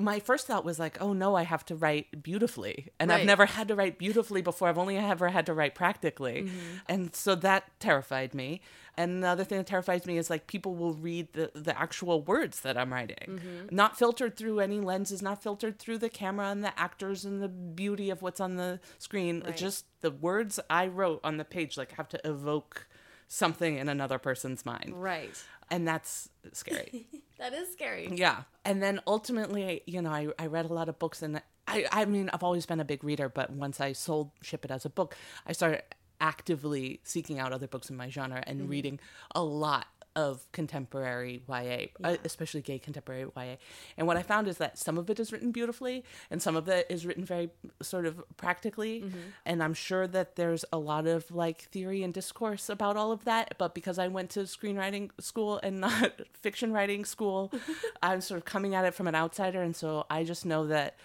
S2: my first thought was like, oh no, I have to write beautifully. And I've never had to write beautifully before. I've only ever had to write practically.
S1: Mm-hmm.
S2: And so that terrified me. And the other thing that terrifies me is like people will read the, the actual words that I'm writing,
S1: Mm-hmm.
S2: not filtered through any lenses, not filtered through the camera and the actors and the beauty of what's on the screen.
S1: Right.
S2: Just the words I wrote on the page like have to evoke something in another person's mind.
S1: Right.
S2: And that's scary.
S1: That is scary.
S2: Yeah. And then ultimately, you know, I, I read a lot of books and I, I mean, I've always been a big reader, but once I sold Ship It as a book, I started actively seeking out other books in my genre and mm-hmm. reading a lot of contemporary YA, uh, especially gay contemporary YA. And what I found is that some of it is written beautifully and some of it is written very sort of practically. And I'm sure that there's a lot of like theory and discourse about all of that. But because I went to screenwriting school and not fiction writing school, I'm sort of coming at it from an outsider. And so I just know that.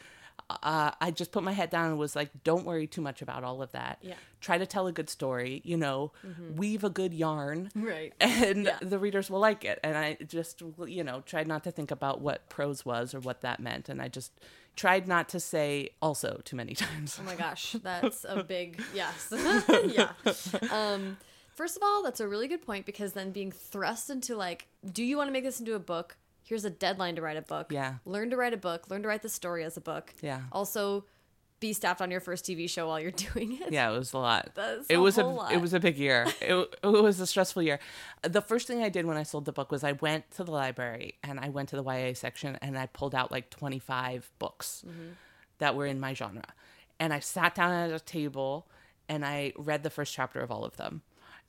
S2: Uh, I just put my head down and was like, don't worry too much about all of that.
S1: Yeah.
S2: Try to tell a good story, you know, weave a good yarn
S1: Right.
S2: and
S1: Yeah.
S2: the readers will like it. And I just, you know, tried not to think about what prose was or what that meant. And I just tried not to say also too many times.
S1: Oh my gosh, that's a big yes. yeah. Um, first of all, that's a really good point because then being thrust into like, do you want to make this into a book? Here's a deadline to write a book.
S2: Yeah.
S1: Learn to write a book. Learn to write the story as a book.
S2: Yeah.
S1: Also, be staffed on your first TV show while you're doing it.
S2: Yeah, it was a lot.
S1: That's
S2: it
S1: a
S2: was a
S1: lot.
S2: it was a big year. it, it was a stressful year. The first thing I did when I sold the book was I went to the library and I went to the YA section and I pulled out like 25 books
S1: Mm-hmm.
S2: that were in my genre. And I sat down at a table and I read the first chapter of all of them.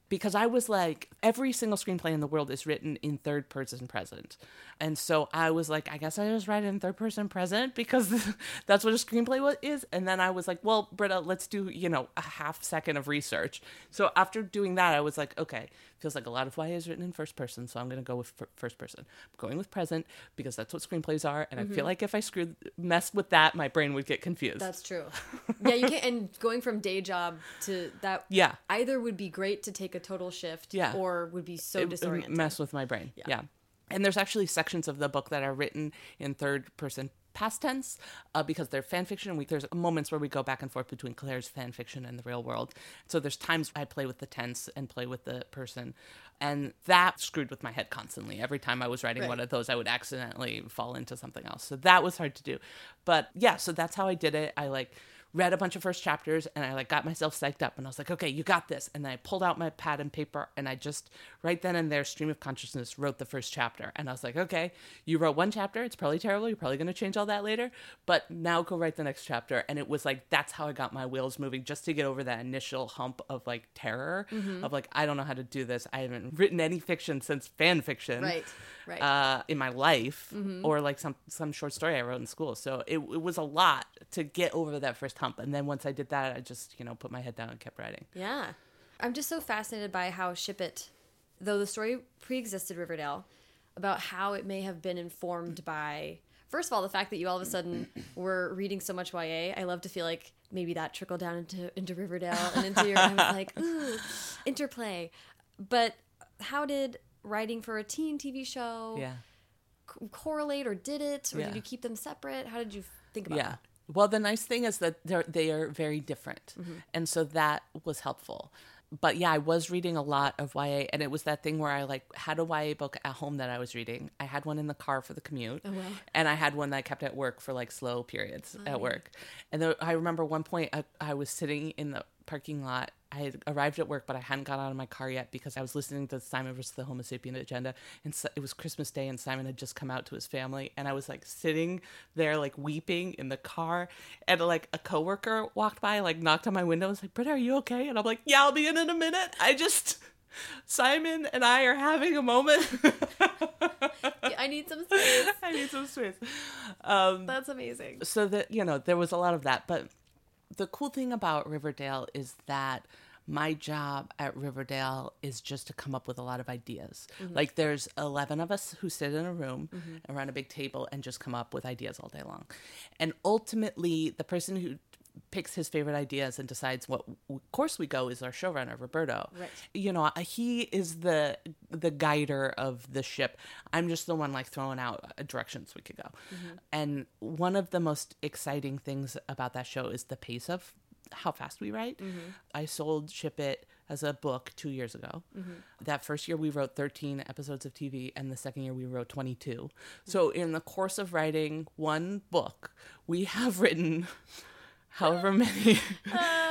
S2: Because I was like, every single screenplay in the world is written in third person present. And so I was like, I guess I just write it in third person present because that's what a screenplay is. And then I was like, well, Britta, let's do, you know, a half second of research. So after doing that, I was like, okay, feels like a lot of YA is written in first person. So I'm going to go with fir- first person. I'm going with present because that's what screenplays are. And I feel mm-hmm. like if I screwed, messed with that, my brain would get confused.
S1: That's true. yeah, you can't. And going from day job to that,
S2: Yeah.
S1: either would be great to take a total shift,
S2: Yeah.
S1: or would be so
S2: it would
S1: disorienting.
S2: mess with my brain. Yeah. And there's actually sections of the book that are written in third person past tense uh, because they're fan fiction. We, there's moments where we go back and forth between Claire's fan fiction and the real world. So there's times I play with the tense and play with the person. And that screwed with my head constantly. Every time I was writing
S1: Right.
S2: one of those, I would accidentally fall into something else. So that was hard to do. But yeah, so that's how I did it. I like read a bunch of first chapters and I like got myself psyched up and I was like, okay, you got this. And then I pulled out my pad and paper and I just right then and there, stream of consciousness, wrote the first chapter. And I was like, okay, you wrote one chapter. It's probably terrible. You're probably going to change all that later. But now go write the next chapter. And it was like, that's how I got my wheels moving just to get over that initial hump of like terror mm-hmm. of like, I don't know how to do this. I haven't written any fiction since fan fiction
S1: Right. Right.
S2: uh, in my life or like some some short story I wrote in school. So it, it was a lot to get over that first hump. And then once I did that, I just you know put my head down and kept writing.
S1: Yeah. I'm just so fascinated by how Ship It, though the story pre existed Riverdale, about how it may have been informed by, first of all, the fact that you all of a sudden were reading so much YA. I love to feel like maybe that trickled down into, into Riverdale and into your, I was like, ooh, interplay. But how did writing for a teen TV show
S2: Yeah,
S1: c- correlate or did it? Or
S2: Yeah.
S1: did you keep them separate? How did you think about
S2: yeah.
S1: that?
S2: Well, the nice thing is that they're they are very different, mm-hmm. and so that was helpful. But yeah, I was reading a lot of YA, and it was that thing where I like had a YA book at home that I was reading. I had one in the car for the commute, oh,
S1: wow.
S2: and I had one that I kept at work for like slow periods oh, at work. And there, I remember one point I, I was sitting in the parking lot. I had arrived at work, but I hadn't got out of my car yet because I was listening to Simon versus the Homo sapien agenda. And so, it was Christmas Day, and Simon had just come out to his family. And I was like sitting there, like weeping in the car. And like a coworker walked by, like knocked on my window, and was like, Britta, are you okay? And I'm like, Yeah, I'll be in in a minute. I just, Simon and I are having a moment.
S1: I need some space.
S2: I need some space. Um,
S1: That's amazing.
S2: so that you know there was a lot of that but the cool thing about Riverdale is that my job at Riverdale is just to come up with a lot of ideas. Mm-hmm. Like there's 11 of us who sit in a room mm-hmm. around a big table and just come up with ideas all day long. And ultimately, the person who picks his favorite ideas and decides what course we go is our showrunner Roberto.
S1: Right.
S2: You know, he is the the guider of the ship. I'm just the one like throwing out uh, directions we could go. Mm-hmm. And one of the most exciting things about that show is the pace of how fast we write. Mm-hmm. I sold Ship It as a book two years ago. Mm-hmm. That first year we wrote 13 episodes of TV, and the second year we wrote 22. So in the course of writing one book, we have written however many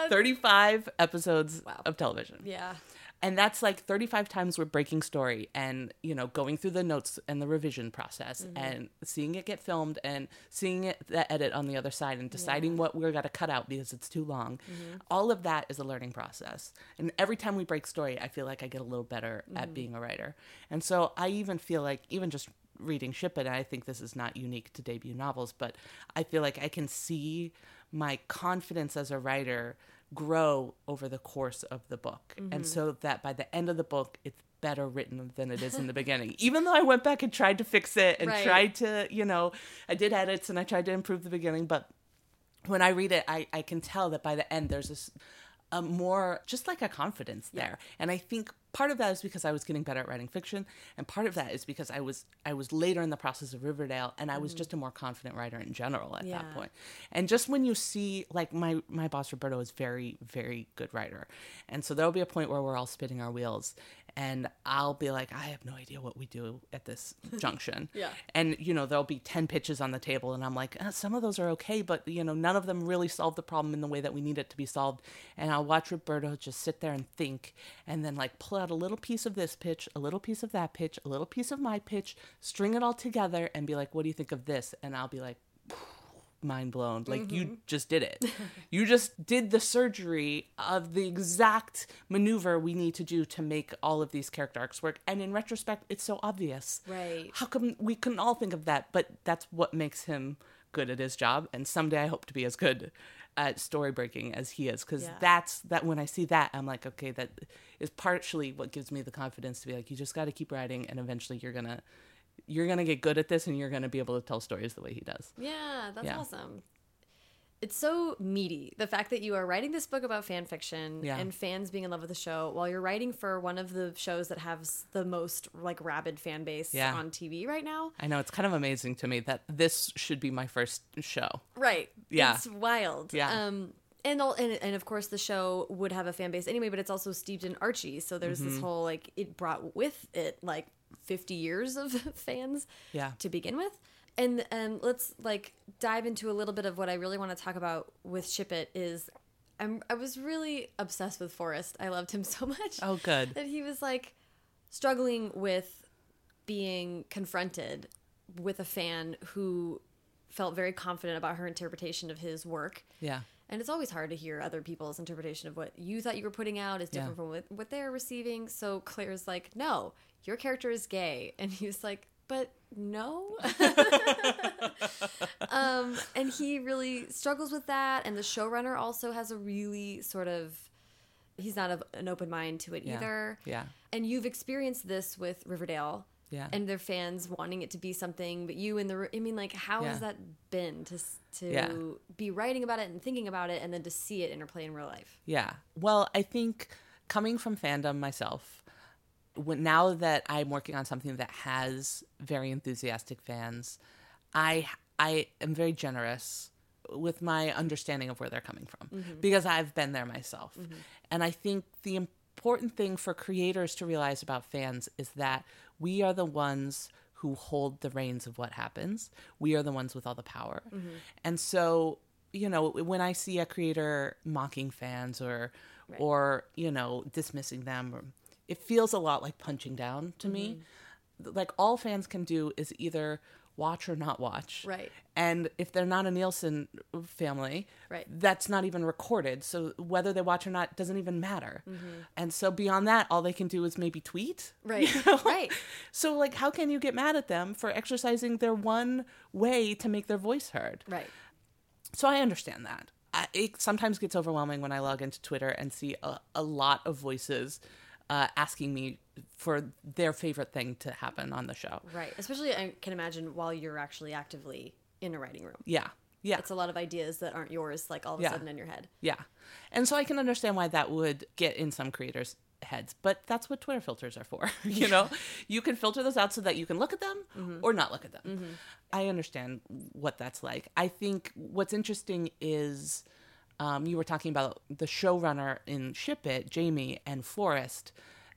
S2: 35 episodes
S1: Wow.
S2: of television
S1: Yeah.
S2: and that's like 35 times we're breaking story and you know going through the notes and the revision process
S1: Mm-hmm.
S2: and seeing it get filmed and seeing it the edit on the other side and deciding what we're going to cut out because it's too long
S1: Mm-hmm.
S2: all of that is a learning process and every time we break story i feel like i get a little better
S1: Mm-hmm.
S2: at being a writer and so i even feel like even just reading ship it and i think this is not unique to debut novels but i feel like i can see my confidence as a writer grow over the course of the book.
S1: Mm-hmm.
S2: And so that by the end of the book, it's better written than it is in the beginning. Even though I went back and tried to fix it and
S1: Right.
S2: tried to, you know, I did edits and I tried to improve the beginning, but when I read it, I, I can tell that by the end, there's this a more just like a confidence there and i think part of that is because i was getting better at writing fiction and part of that is because i was i was later in the process of riverdale and i was mm. just a more confident writer in general at
S1: Yeah.
S2: that point. And just when you see like my my boss roberto is very very good writer. And so there'll be a point where we're all spinning our wheels and i'll be like i have no idea what we do at this junction.
S1: Yeah.
S2: and you know there'll be 10 pitches on the table and i'm like uh, some of those are okay but you know none of them really solve the problem in the way that we need it to be solved. And i'll watch roberto just sit there and think and then like pull out a little piece of this pitch a little piece of that pitch a little piece of my pitch string it all together and be like what do you think of this? And i'll be like mind blown. Like you mm-hmm. just did it. you just did the surgery of the exact maneuver we need to do to make all of these character arcs work. And in retrospect, it's so obvious.
S1: Right.
S2: How come we couldn't all think of that? But that's what makes him good at his job. And someday I hope to be as good at story breaking as he is because
S1: Yeah.
S2: that's that when i see that i'm like okay that is partially what gives me the confidence to be like you just got to keep writing and eventually you're gonna you're gonna get good at this and you're gonna be able to tell stories the way he does
S1: Yeah, that's
S2: Yeah.
S1: awesome. It's so meaty. The fact that you are writing this book about fan fiction
S2: Yeah.
S1: and fans being in love with the show while you're writing for one of the shows that has the most like rabid fan base
S2: Yeah.
S1: on TV right now.
S2: I know it's kind of amazing to me that this should be my first show.
S1: Right.
S2: Yeah.
S1: It's wild.
S2: Yeah.
S1: Um and, all, and and of course the show would have a fan base anyway, but it's also steeped in Archie. So there's
S2: Mm-hmm.
S1: this whole like it brought with it like 50 years of fans
S2: Yeah.
S1: to begin with. And um, let's like dive into a little bit of what I really want to talk about with Ship It is I'm I was really obsessed with Forrest. I loved him so much
S2: Oh, good.
S1: that he was like struggling with being confronted with a fan who felt very confident about her interpretation of his work.
S2: Yeah.
S1: And it's always hard to hear other people's interpretation of what you thought you were putting out is different
S2: Yeah.
S1: from what, what they're receiving. So Claire's like, no, your character is gay. And he was like, but no. um, and he really struggles with that. And the showrunner also has a really sort of, he's not of an open mind to it
S2: Yeah.
S1: either.
S2: Yeah.
S1: And you've experienced this with Riverdale.
S2: Yeah.
S1: And their fans wanting it to be something, but you in the, I mean, like, how has that been to, to
S2: Yeah.
S1: be writing about it and thinking about it and then to see it interplay in real life?
S2: Yeah. Well, I think coming from fandom myself, when, now that I'm working on something that has very enthusiastic fans, I I am very generous with my understanding of where they're coming from mm-hmm. because I've been there myself. Mm-hmm. And I think the important thing for creators to realize about fans is that we are the ones who hold the reins of what happens. We are the ones with all the power. Mm-hmm. And so, you know, when I see a creator mocking fans or or, you know, dismissing them or it feels a lot like punching down to me. Like all fans can do is either watch or not watch.
S1: Right.
S2: And if they're not a Nielsen family,
S1: Right.
S2: that's not even recorded. So whether they watch or not doesn't even matter.
S1: Mm-hmm.
S2: And so beyond that, all they can do is maybe tweet.
S1: Right.
S2: you know?
S1: Right.
S2: So like how can you get mad at them for exercising their one way to make their voice heard?
S1: Right.
S2: So I understand that. I, it sometimes gets overwhelming when I log into Twitter and see a, a lot of voices uh, asking me for their favorite thing to happen on the show.
S1: Right. Especially, I can imagine while you're actually actively in a writing room.
S2: Yeah. Yeah.
S1: It's a lot of ideas that aren't yours, like all of a
S2: Yeah.
S1: sudden in your head.
S2: Yeah. And so I can understand why that would get in some creators' heads, but that's what Twitter filters are for. you know, you can filter those out so that you can look at them or not look at them. I understand what that's like. I think what's interesting is um, you were talking about the showrunner in Ship It, Jamie, and Forrest.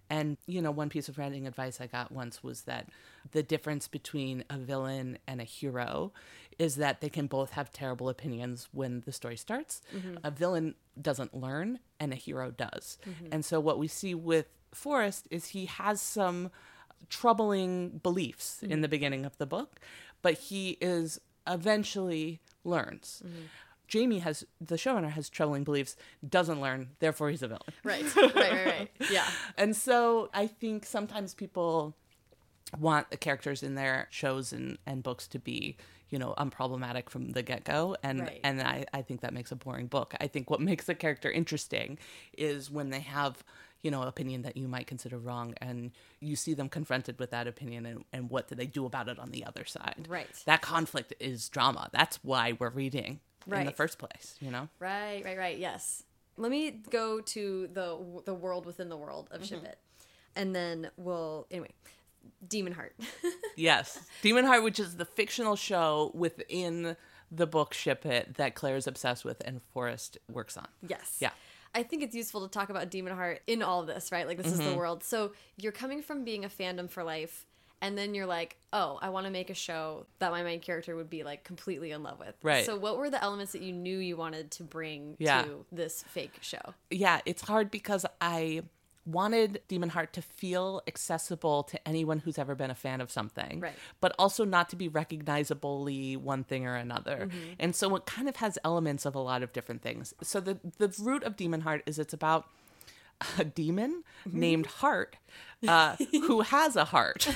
S2: And, you know, one piece of writing advice I got once was that the difference between a villain and a hero is that they can both have terrible opinions when the story starts. Mm-hmm. A villain doesn't learn, and a hero does. Mm-hmm. And so, what we see with Forrest is he has some troubling beliefs in mm-hmm. the beginning of the book, but he is eventually learns. Jamie has the showrunner has troubling beliefs, doesn't learn, therefore he's a villain.
S1: Right. right, right, right. Yeah.
S2: And so I think sometimes people want the characters in their shows and, and books to be, you know, unproblematic from the get go. And
S1: Right.
S2: and I, I think that makes a boring book. I think what makes a character interesting is when they have, you know, opinion that you might consider wrong and you see them confronted with that opinion and, and what do they do about it on the other side.
S1: Right.
S2: That conflict is drama. That's why we're reading in the first place, you know?
S1: Right, right, right. Yes. Let me go to the the world within the world of Ship It, and then we'll anyway. Demon Heart.
S2: Yes. Demon Heart, which is the fictional show within the book Ship It that Claire's obsessed with and Forrest works on.
S1: yes.
S2: Yeah.
S1: I think it's useful to talk about Demon Heart in all this, right? Like this
S2: Mm-hmm.
S1: is the world. So you're coming from being a fandom for life, and then you're like, oh, I want to make a show that my main character would be like completely in love with.
S2: Right.
S1: So what were the elements that you knew you wanted to bring
S2: Yeah.
S1: to this fake show?
S2: Yeah, it's hard because I wanted Demon Heart to feel accessible to anyone who's ever been a fan of something.
S1: Right.
S2: But also not to be recognizably one thing or another.
S1: Mm-hmm.
S2: And so it kind of has elements of a lot of different things. So the the root of Demon Heart is it's about a demon
S1: Mm-hmm.
S2: named Heart, uh, who has a heart,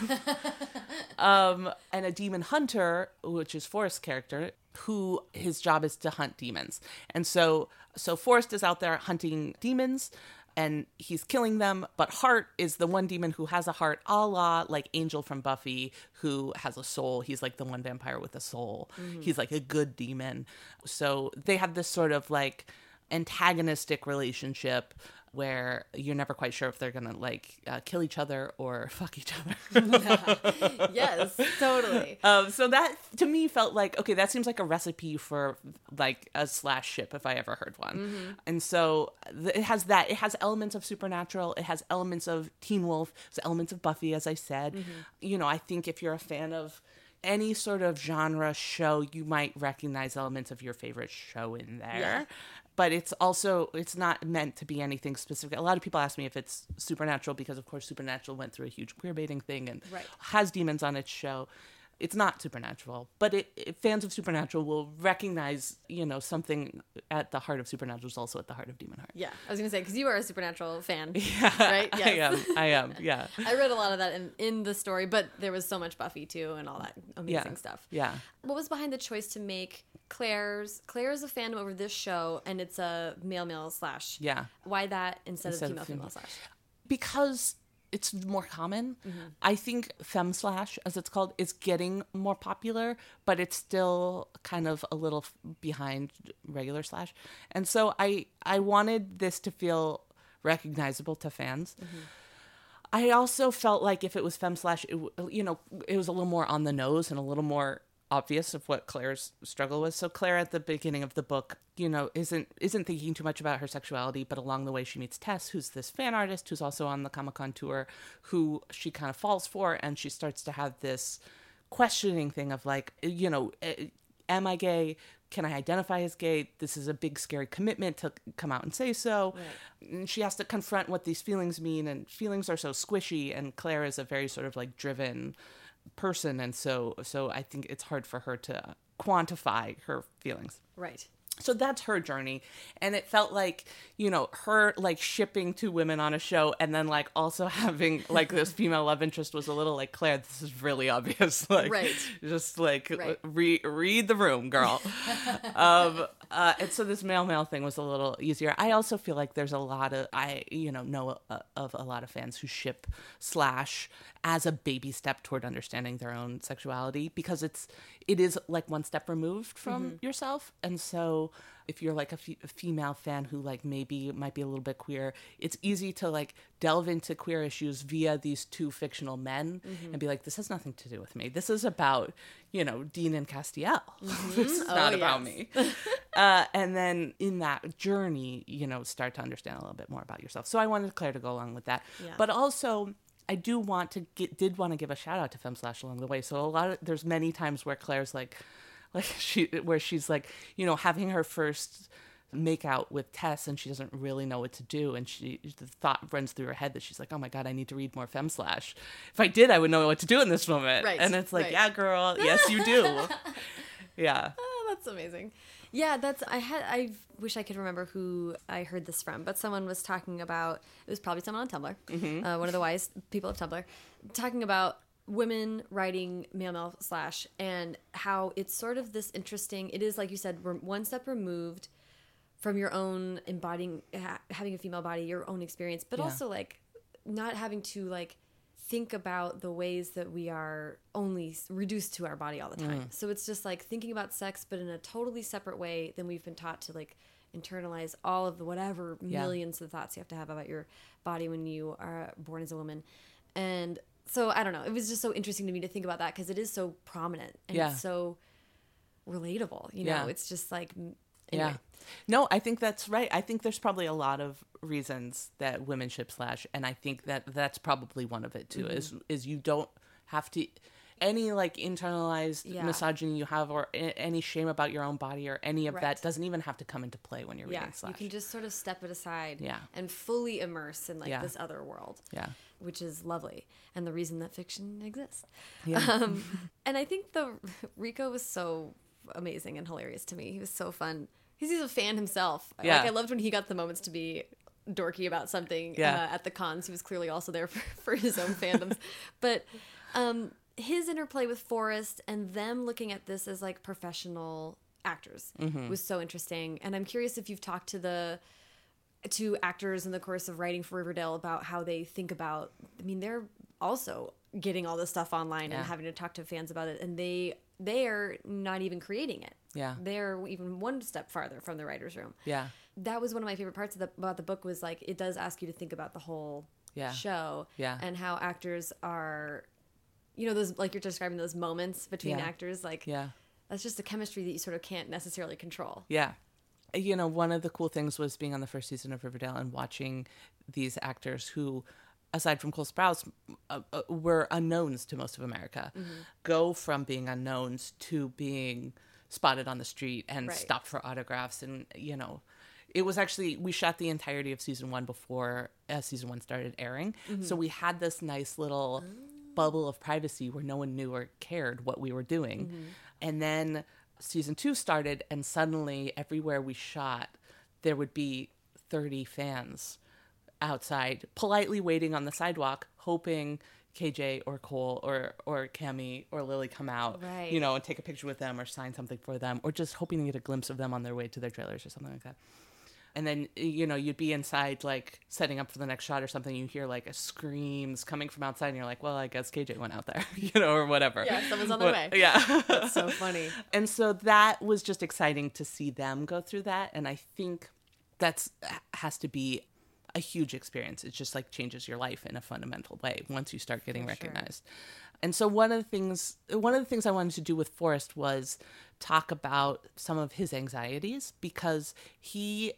S2: um, and a demon hunter, which is Forrest's character, who his job is to hunt demons. And so, so Forrest is out there hunting demons. And he's killing them, but Heart is the one demon who has a heart, a la like Angel from Buffy, who has a soul. He's like the one vampire with a soul. He's like a good demon. So they have this sort of like antagonistic relationship where you're never quite sure if they're gonna like uh, kill each other or fuck each other.
S1: yes, totally.
S2: um, so that to me felt like okay, that seems like a recipe for like a slash ship if I ever heard one. And so th- it has that. It has elements of supernatural. It has elements of Teen Wolf. It's elements of Buffy, as I said. You know, I think if you're a fan of any sort of genre show, you might recognize elements of your favorite show in there.
S1: Yeah.
S2: But it's also it's not meant to be anything specific. A lot of people ask me if it's supernatural because of course Supernatural went through a huge queer baiting thing and
S1: Right.
S2: has demons on its show. It's not supernatural, but it, it fans of supernatural will recognize, you know, something at the heart of supernatural is also at the heart of Demon Heart.
S1: Yeah, I was gonna say because you are a supernatural fan, yeah, right?
S2: I am. I am. Yeah.
S1: I read a lot of that in, in the story, but there was so much Buffy too and all that amazing
S2: Yeah.
S1: stuff.
S2: Yeah.
S1: What was behind the choice to make Claire's Claire's a fandom over this show and it's a male male slash?
S2: Yeah.
S1: Why that instead,
S2: Instead
S1: of female female. slash?
S2: because it's more common. Mm-hmm. I think fem slash, as it's called, is getting more popular, but it's still kind of a little behind regular slash. And so I I wanted this to feel recognizable to fans. Mm-hmm. I also felt like if it was fem slash, it, you know, it was a little more on the nose and a little more obvious of what Claire's struggle was. So Claire at the beginning of the book, you know, isn't isn't thinking too much about her sexuality, but along the way she meets Tess, who's this fan artist who's also on the Comic Con tour, who she kind of falls for, and she starts to have this questioning thing of like, you know, eh, am I gay? Can I identify as gay? This is a big, scary commitment to come out and say so. And she has to confront what these feelings mean, and feelings are so squishy. And Claire is a very sort of like driven person, and so so I think it's hard for her to quantify her feelings
S1: Right.
S2: so that's her journey and it felt like you know her like shipping two women on a show and then like also having like this female love interest was a little like claire this is really obvious like
S1: Right.
S2: just like
S1: Right.
S2: re- read the room girl um uh, and so this male male thing was a little easier. I also feel like there's a lot of I you know know uh, of a lot of fans who ship slash as a baby step toward understanding their own sexuality because it's it is like one step removed from yourself, and so if you're like a, female fan who like maybe might be a little bit queer, it's easy to like delve into queer issues via these two fictional men and be like, this has nothing to do with me. This is about you know Dean and Castiel. this is
S1: Oh,
S2: not about me. uh, and then in that journey, you know, start to understand a little bit more about yourself. So I wanted Claire to go along with that,
S1: Yeah.
S2: but also. I do want to get did want to give a shout out to Femme Slash along the way. So a lot of there's many times where Claire's like, like she where she's like, you know, having her first make out with Tess and she doesn't really know what to do and she the thought runs through her head that she's like, oh my god, I need to read more Femme Slash. If I did, I would know what to do in this moment.
S1: Right,
S2: And it's like,
S1: right.
S2: yeah, girl, yes you do. yeah.
S1: Oh, that's amazing. Yeah, that's I had I wish I could remember who I heard this from, but someone was talking about it was probably someone on Tumblr,
S2: Mm-hmm.
S1: uh, one of the wise people of Tumblr, talking about women writing male male slash and how it's sort of this interesting. It is like you said, we're one step removed from your own embodying ha- having a female body, your own experience, but
S2: Yeah.
S1: also like not having to like think about the ways that we are only reduced to our body all the time. Mm. So it's just like thinking about sex, but in a totally separate way than we've been taught to like internalize all of the whatever
S2: Yeah.
S1: millions of thoughts you have to have about your body when you are born as a woman. And so I don't know. It was just so interesting to me to think about that because it is so prominent and
S2: Yeah.
S1: it's so relatable. You know,
S2: Yeah.
S1: it's just like anyway.
S2: Yeah. No, I think that's right. I think there's probably a lot of reasons that women ship slash, and I think that that's probably one of it too.
S1: Mm-hmm.
S2: Is is you don't have to any like internalized
S1: Yeah.
S2: misogyny you have or any shame about your own body or any of
S1: Right.
S2: that doesn't even have to come into play when you're
S1: Yeah,
S2: reading slash.
S1: you can just sort of step it aside
S2: Yeah.
S1: and fully immerse in like
S2: Yeah.
S1: this other world.
S2: Yeah.
S1: Which is lovely and the reason that fiction exists.
S2: Yeah.
S1: Um, and I think the Rico was so amazing and hilarious to me. He was so fun. He's, he's a fan himself.
S2: Yeah.
S1: Like I loved when he got the moments to be dorky about something
S2: Yeah.
S1: uh, at the cons. He was clearly also there for, for his own fandoms. But um, his interplay with Forrest and them looking at this as like professional actors
S2: Mm-hmm.
S1: was so interesting. And I'm curious if you've talked to the to actors in the course of writing for Riverdale about how they think about. I mean, they're also getting all this stuff online
S2: Yeah.
S1: and having to talk to fans about it, and they they are not even creating it.
S2: Yeah.
S1: they're even one step farther from the writers' room.
S2: yeah.
S1: That was one of my favorite parts of the, about the book was like it does ask you to think about the whole
S2: Yeah.
S1: show
S2: Yeah.
S1: and how actors are, you know, those like you're describing those moments between
S2: Yeah.
S1: actors, like
S2: Yeah.
S1: that's just a chemistry that you sort of can't necessarily control.
S2: Yeah. You know, one of the cool things was being on the first season of Riverdale and watching these actors who, aside from Cole Sprouse, uh, uh, were unknowns to most of America, go from being unknowns to being spotted on the street and
S1: Right.
S2: stopped for autographs. And, you know, it was actually, we shot the entirety of season one before uh, season one started airing. So we had this nice little bubble of privacy where no one knew or cared what we were doing. Mm-hmm. And then season two started, and suddenly everywhere we shot, there would be 30 fans outside, politely waiting on the sidewalk, hoping KJ or Cole or or Cami or Lili come out,
S1: Right.
S2: you know, and take a picture with them or sign something for them, or just hoping to get a glimpse of them on their way to their trailers or something like that. And then eh, you know you'd be inside like setting up for the next shot or something. You hear like a screams coming from outside, and you're like, "Well, I guess KJ went out there," you know, or whatever.
S1: Yeah, someone's on their
S2: What-
S1: way.
S2: Yeah.
S1: That's so funny.
S2: and so that was just exciting to see them go through that and i think that's has to be a huge experience it just like changes your life in a fundamental way once you start getting
S1: For sure.
S2: recognized and so one of the things one of the things i wanted to do with forrest was talk about some of his anxieties because he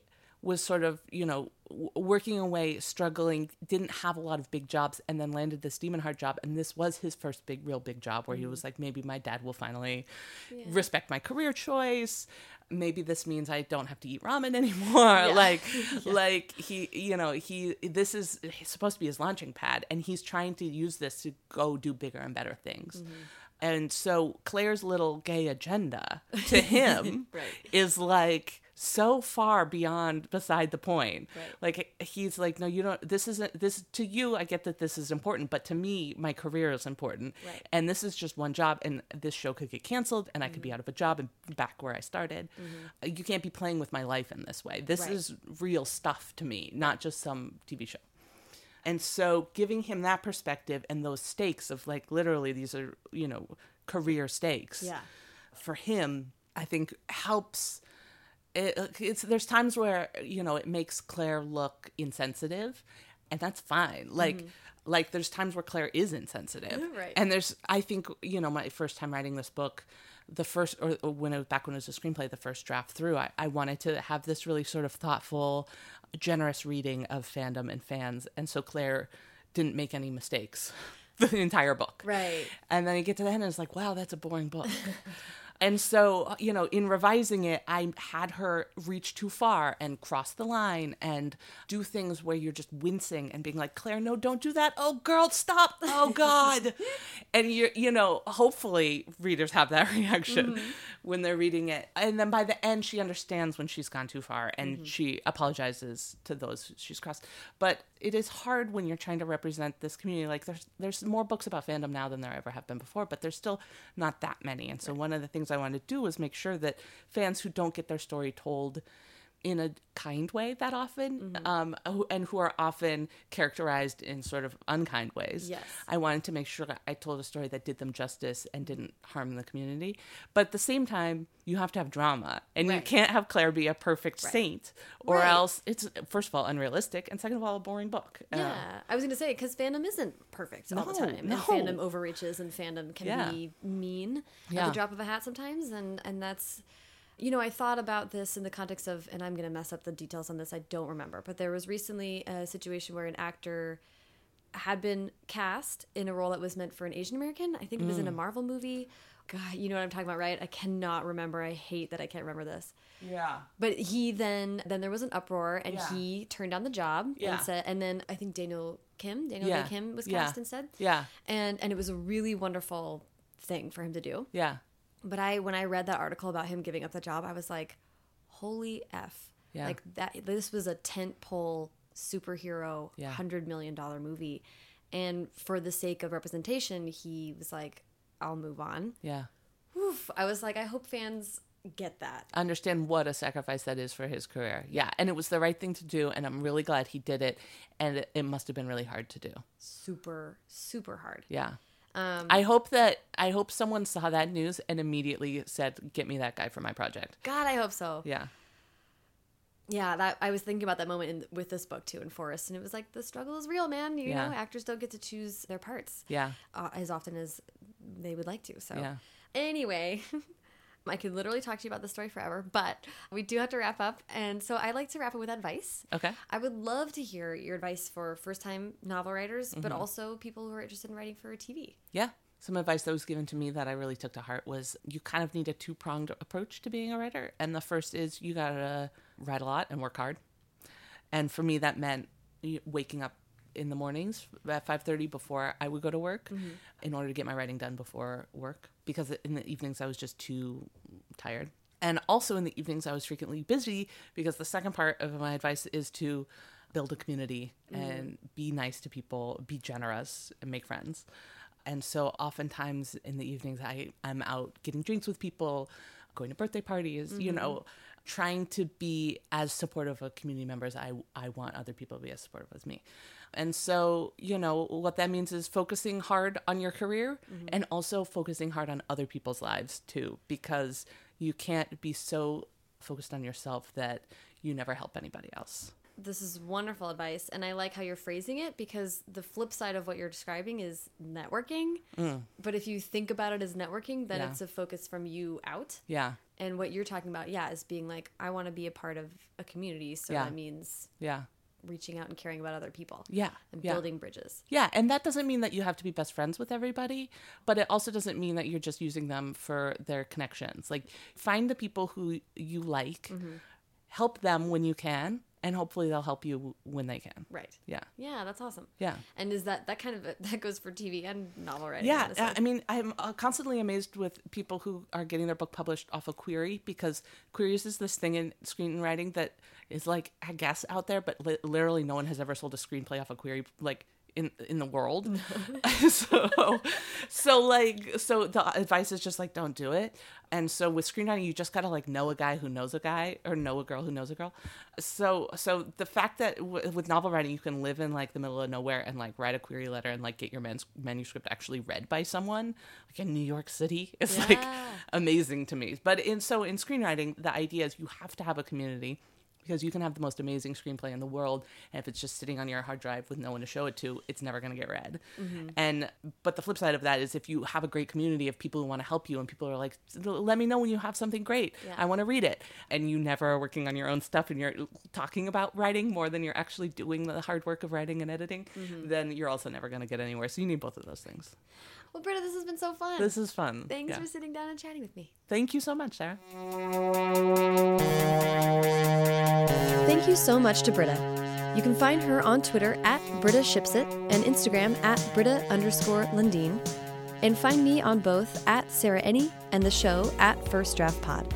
S2: was sort of you know working away struggling didn't have a lot of big jobs and then landed this demon heart job and this was his first big real big job where he mm-hmm. was like maybe my dad will finally respect my career choice. Maybe this means i don't have to eat ramen anymore. Like like he you know he this is supposed to be his launching pad and he's trying to use this to go do bigger and better things. Mm-hmm. And so claire's little gay agenda to him
S1: Right.
S2: is like so far beyond beside the point.
S1: Right.
S2: Like he's like, no, you don't. This isn't this to you. I get that this is important, but to me, my career is important,
S1: Right.
S2: and this is just one job, and this show could get canceled, and I could be
S1: Mm-hmm.
S2: out of a job and back where I started. Uh, You can't be playing with my life in this way. This
S1: Right.
S2: is real stuff to me, not just some TV show. And so giving him that perspective and those stakes of like literally these are, you know, career stakes.
S1: Yeah.
S2: For him, I think helps it, it's there's times where, you know, it makes Claire look insensitive and that's fine. Like mm-hmm. like there's times where Claire is insensitive.
S1: Right.
S2: And there's I think, you know, my first time writing this book, the first or or when it was back when it was a screenplay, the first draft through, I, I wanted to have this really sort of thoughtful, generous reading of fandom and fans. And so Claire didn't make any mistakes the entire book.
S1: Right.
S2: And then you get to the end and it's like, wow, that's a boring book. and so, you know, in revising it, I had her reach too far and cross the line and do things where you're just wincing and being like, Claire, no, don't do that. Oh, girl, stop. Oh, God. and you're, you know, hopefully readers have that reaction mm-hmm. when they're reading it. And then by the end, she understands when she's gone too far and mm-hmm. she apologizes to those she's crossed. But it is hard when you're trying to represent this community. Like there's there's more books about fandom now than there ever have been before, but there's still not that many. And so one of the things I wanted to do was make sure that fans who don't get their story told in a kind way that often, um, who- and who are often characterized in sort of unkind ways.
S1: Yes.
S2: I wanted to make sure I told a story that did them justice and didn't harm the community. But at the same time, you have to have drama, and you can't have Claire be a perfect saint, or
S1: Right.
S2: else it's first of all unrealistic, and second of all a boring book. Uh,
S1: Yeah, I was going to say because fandom isn't perfect all the
S2: No,
S1: time,
S2: no.
S1: and fandom overreaches, and fandom can
S2: Yeah.
S1: be mean at the drop of a hat sometimes, and and that's, you know, I thought about this in the context of, and I'm going to mess up the details on this. I don't remember, but there was recently a situation where an actor had been cast in a role that was meant for an Asian American. I think it was
S2: Mm.
S1: in a Marvel movie. God, you know what I'm talking about, right? I cannot remember. I hate that I can't remember this.
S2: yeah,
S1: But he then then there was an uproar and
S2: Yeah.
S1: he turned down the job
S2: Yeah.
S1: and said and then I think Daniel Kim, Daniel
S2: Yeah.
S1: Dae Kim was
S2: Yeah.
S1: cast instead.
S2: yeah,
S1: And and it was a really wonderful thing for him to do.
S2: yeah,
S1: But I when I read that article about him giving up the job, I was like, holy F.
S2: Yeah.
S1: Like that this was a tent pole superhero
S2: Yeah.
S1: hundred million dollar movie. And for the sake of representation, he was like, I'll move on.
S2: yeah.
S1: Oof. I was like, I hope fans get that.
S2: Understand what a sacrifice that is for his career. Yeah, and it was the right thing to do, and I'm really glad he did it. And it, it must have been really hard to do.
S1: Super, super hard.
S2: Yeah.
S1: Um,
S2: I hope that I hope someone saw that news and immediately said, "Get me that guy for my project."
S1: God, I hope so.
S2: Yeah,
S1: Yeah, that I was thinking about that moment in, with this book too in Forrest, and it was like the struggle is real, man. You
S2: Yeah.
S1: know, actors don't get to choose their parts
S2: yeah,
S1: uh, as often as they would like to. So,
S2: Yeah.
S1: anyway, I could literally talk to you about this story forever, but we do have to wrap up, and so I like to wrap it with advice.
S2: okay,
S1: I would love to hear your advice for first-time novel writers, but
S2: Mm-hmm.
S1: also people who are interested in writing for TV.
S2: yeah. Some advice that was given to me that I really took to heart was you kind of need a two pronged approach to being a writer, and the first is you gotta write a lot and work hard. And for me, that meant waking up in the mornings at 5.30 before i would go to work mm-hmm. in order to get my writing done before work because in the evenings i was just too tired. And also in the evenings i was frequently busy because the second part of my advice is to build a community mm-hmm. and be nice to people be generous and make friends. And so oftentimes in the evenings I, i'm out getting drinks with people going to birthday parties you mm-hmm. know trying to be as supportive of community members I, I want other people to be as supportive as me. And so you know what that means is focusing hard on your career mm-hmm. and also focusing hard on other people's lives too because you can't be so focused on yourself that you never help anybody else
S1: This is wonderful advice, and I like how you're phrasing it because the flip side of what you're describing is networking. But if you think about it as networking, then
S2: Mm. Yeah.
S1: it's a focus from you out.
S2: yeah
S1: And what you're talking about, yeah, is being like, I want to be a part of a community. So
S2: Yeah.
S1: that means
S2: yeah
S1: reaching out and caring about other people
S2: yeah
S1: and
S2: yeah.
S1: building bridges.
S2: Yeah, and that doesn't mean that you have to be best friends with everybody, but it also doesn't mean that you're just using them for their connections. Like find the people who you like, help them when you can, and hopefully they'll help you when they can.
S1: Right.
S2: Yeah.
S1: Yeah, that's awesome.
S2: Yeah.
S1: And is that that kind of that goes for TV and novel writing?
S2: Yeah,
S1: honestly?
S2: I mean, I'm uh, constantly amazed with people who are getting their book published off of Query because Query is this thing in screenwriting that is like, I guess, out there, but li- literally no one has ever sold a screenplay off of Query. Like, in in the world. so so like so the advice is just like don't do it. And so with screenwriting you just got to like know a guy who knows a guy or know a girl who knows a girl. So so the fact that w- with novel writing you can live in like the middle of nowhere and like write a query letter and like get your mans- manuscript actually read by someone like in New York City is like amazing to me. But in so in screenwriting the idea is you have to have a community because you can have the most amazing screenplay in the world and if it's just sitting on your hard drive with no one to show it to it's never going to get read. Mm-hmm. And but the flip side of that is if you have a great community of people who want to help you and people are like let me know when you have something great.
S1: Yeah.
S2: i want to read it. And you never are working on your own stuff and you're talking about writing more than you're actually doing the hard work of writing and editing mm-hmm. then you're also never going to get anywhere. So you need both of those things
S1: well, Britta, this has been so fun.
S2: this is fun
S1: Thanks
S2: Yeah.
S1: for sitting down and chatting with me.
S2: thank you so much sarah
S1: Thank you so much to Britta. You can find her on Twitter at Britta Shipsit and Instagram at Britta underscore Lundin. And find me on both at Sarah Enni and the show at First Draft Pod.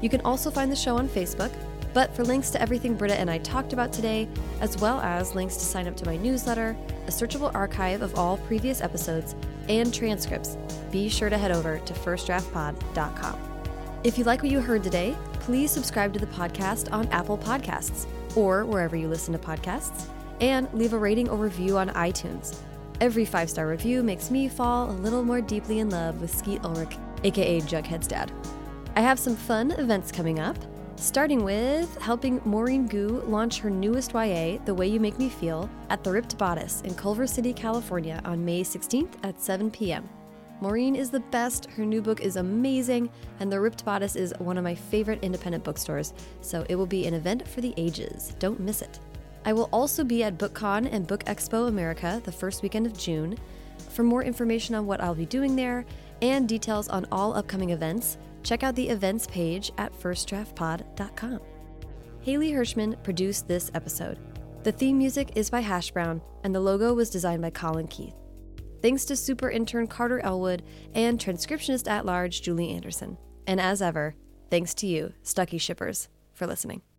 S1: You can also find the show on Facebook, but for links to everything Britta and I talked about today, as well as links to sign up to my newsletter, a searchable archive of all previous episodes, and transcripts, be sure to head over to firstdraftpod.com. If you like what you heard today, please subscribe to the podcast on Apple Podcasts or wherever you listen to podcasts, and leave a rating or review on iTunes. Every five star review makes me fall a little more deeply in love with Skeet Ulrich, aka Jughead's dad. I have some fun events coming up, starting with helping Maurene Goo launch her newest YA, The Way You Make Me Feel, at the Ripped Bodice in Culver City, California on May 16th at 7 p.m. Maurene is the best, her new book is amazing, and The Ripped Bodice is one of my favorite independent bookstores, so it will be an event for the ages. Don't miss it. I will also be at BookCon and Book Expo America the first weekend of June. For more information on what I'll be doing there and details on all upcoming events, check out the events page at firstdraftpod.com. Haley Hirschman produced this episode. The theme music is by Hash Brown, and the logo was designed by Colin Keith. Thanks to super intern Carter Elwood and transcriptionist at large Julie Anderson. And as ever, thanks to you, Stucky Shippers, for listening.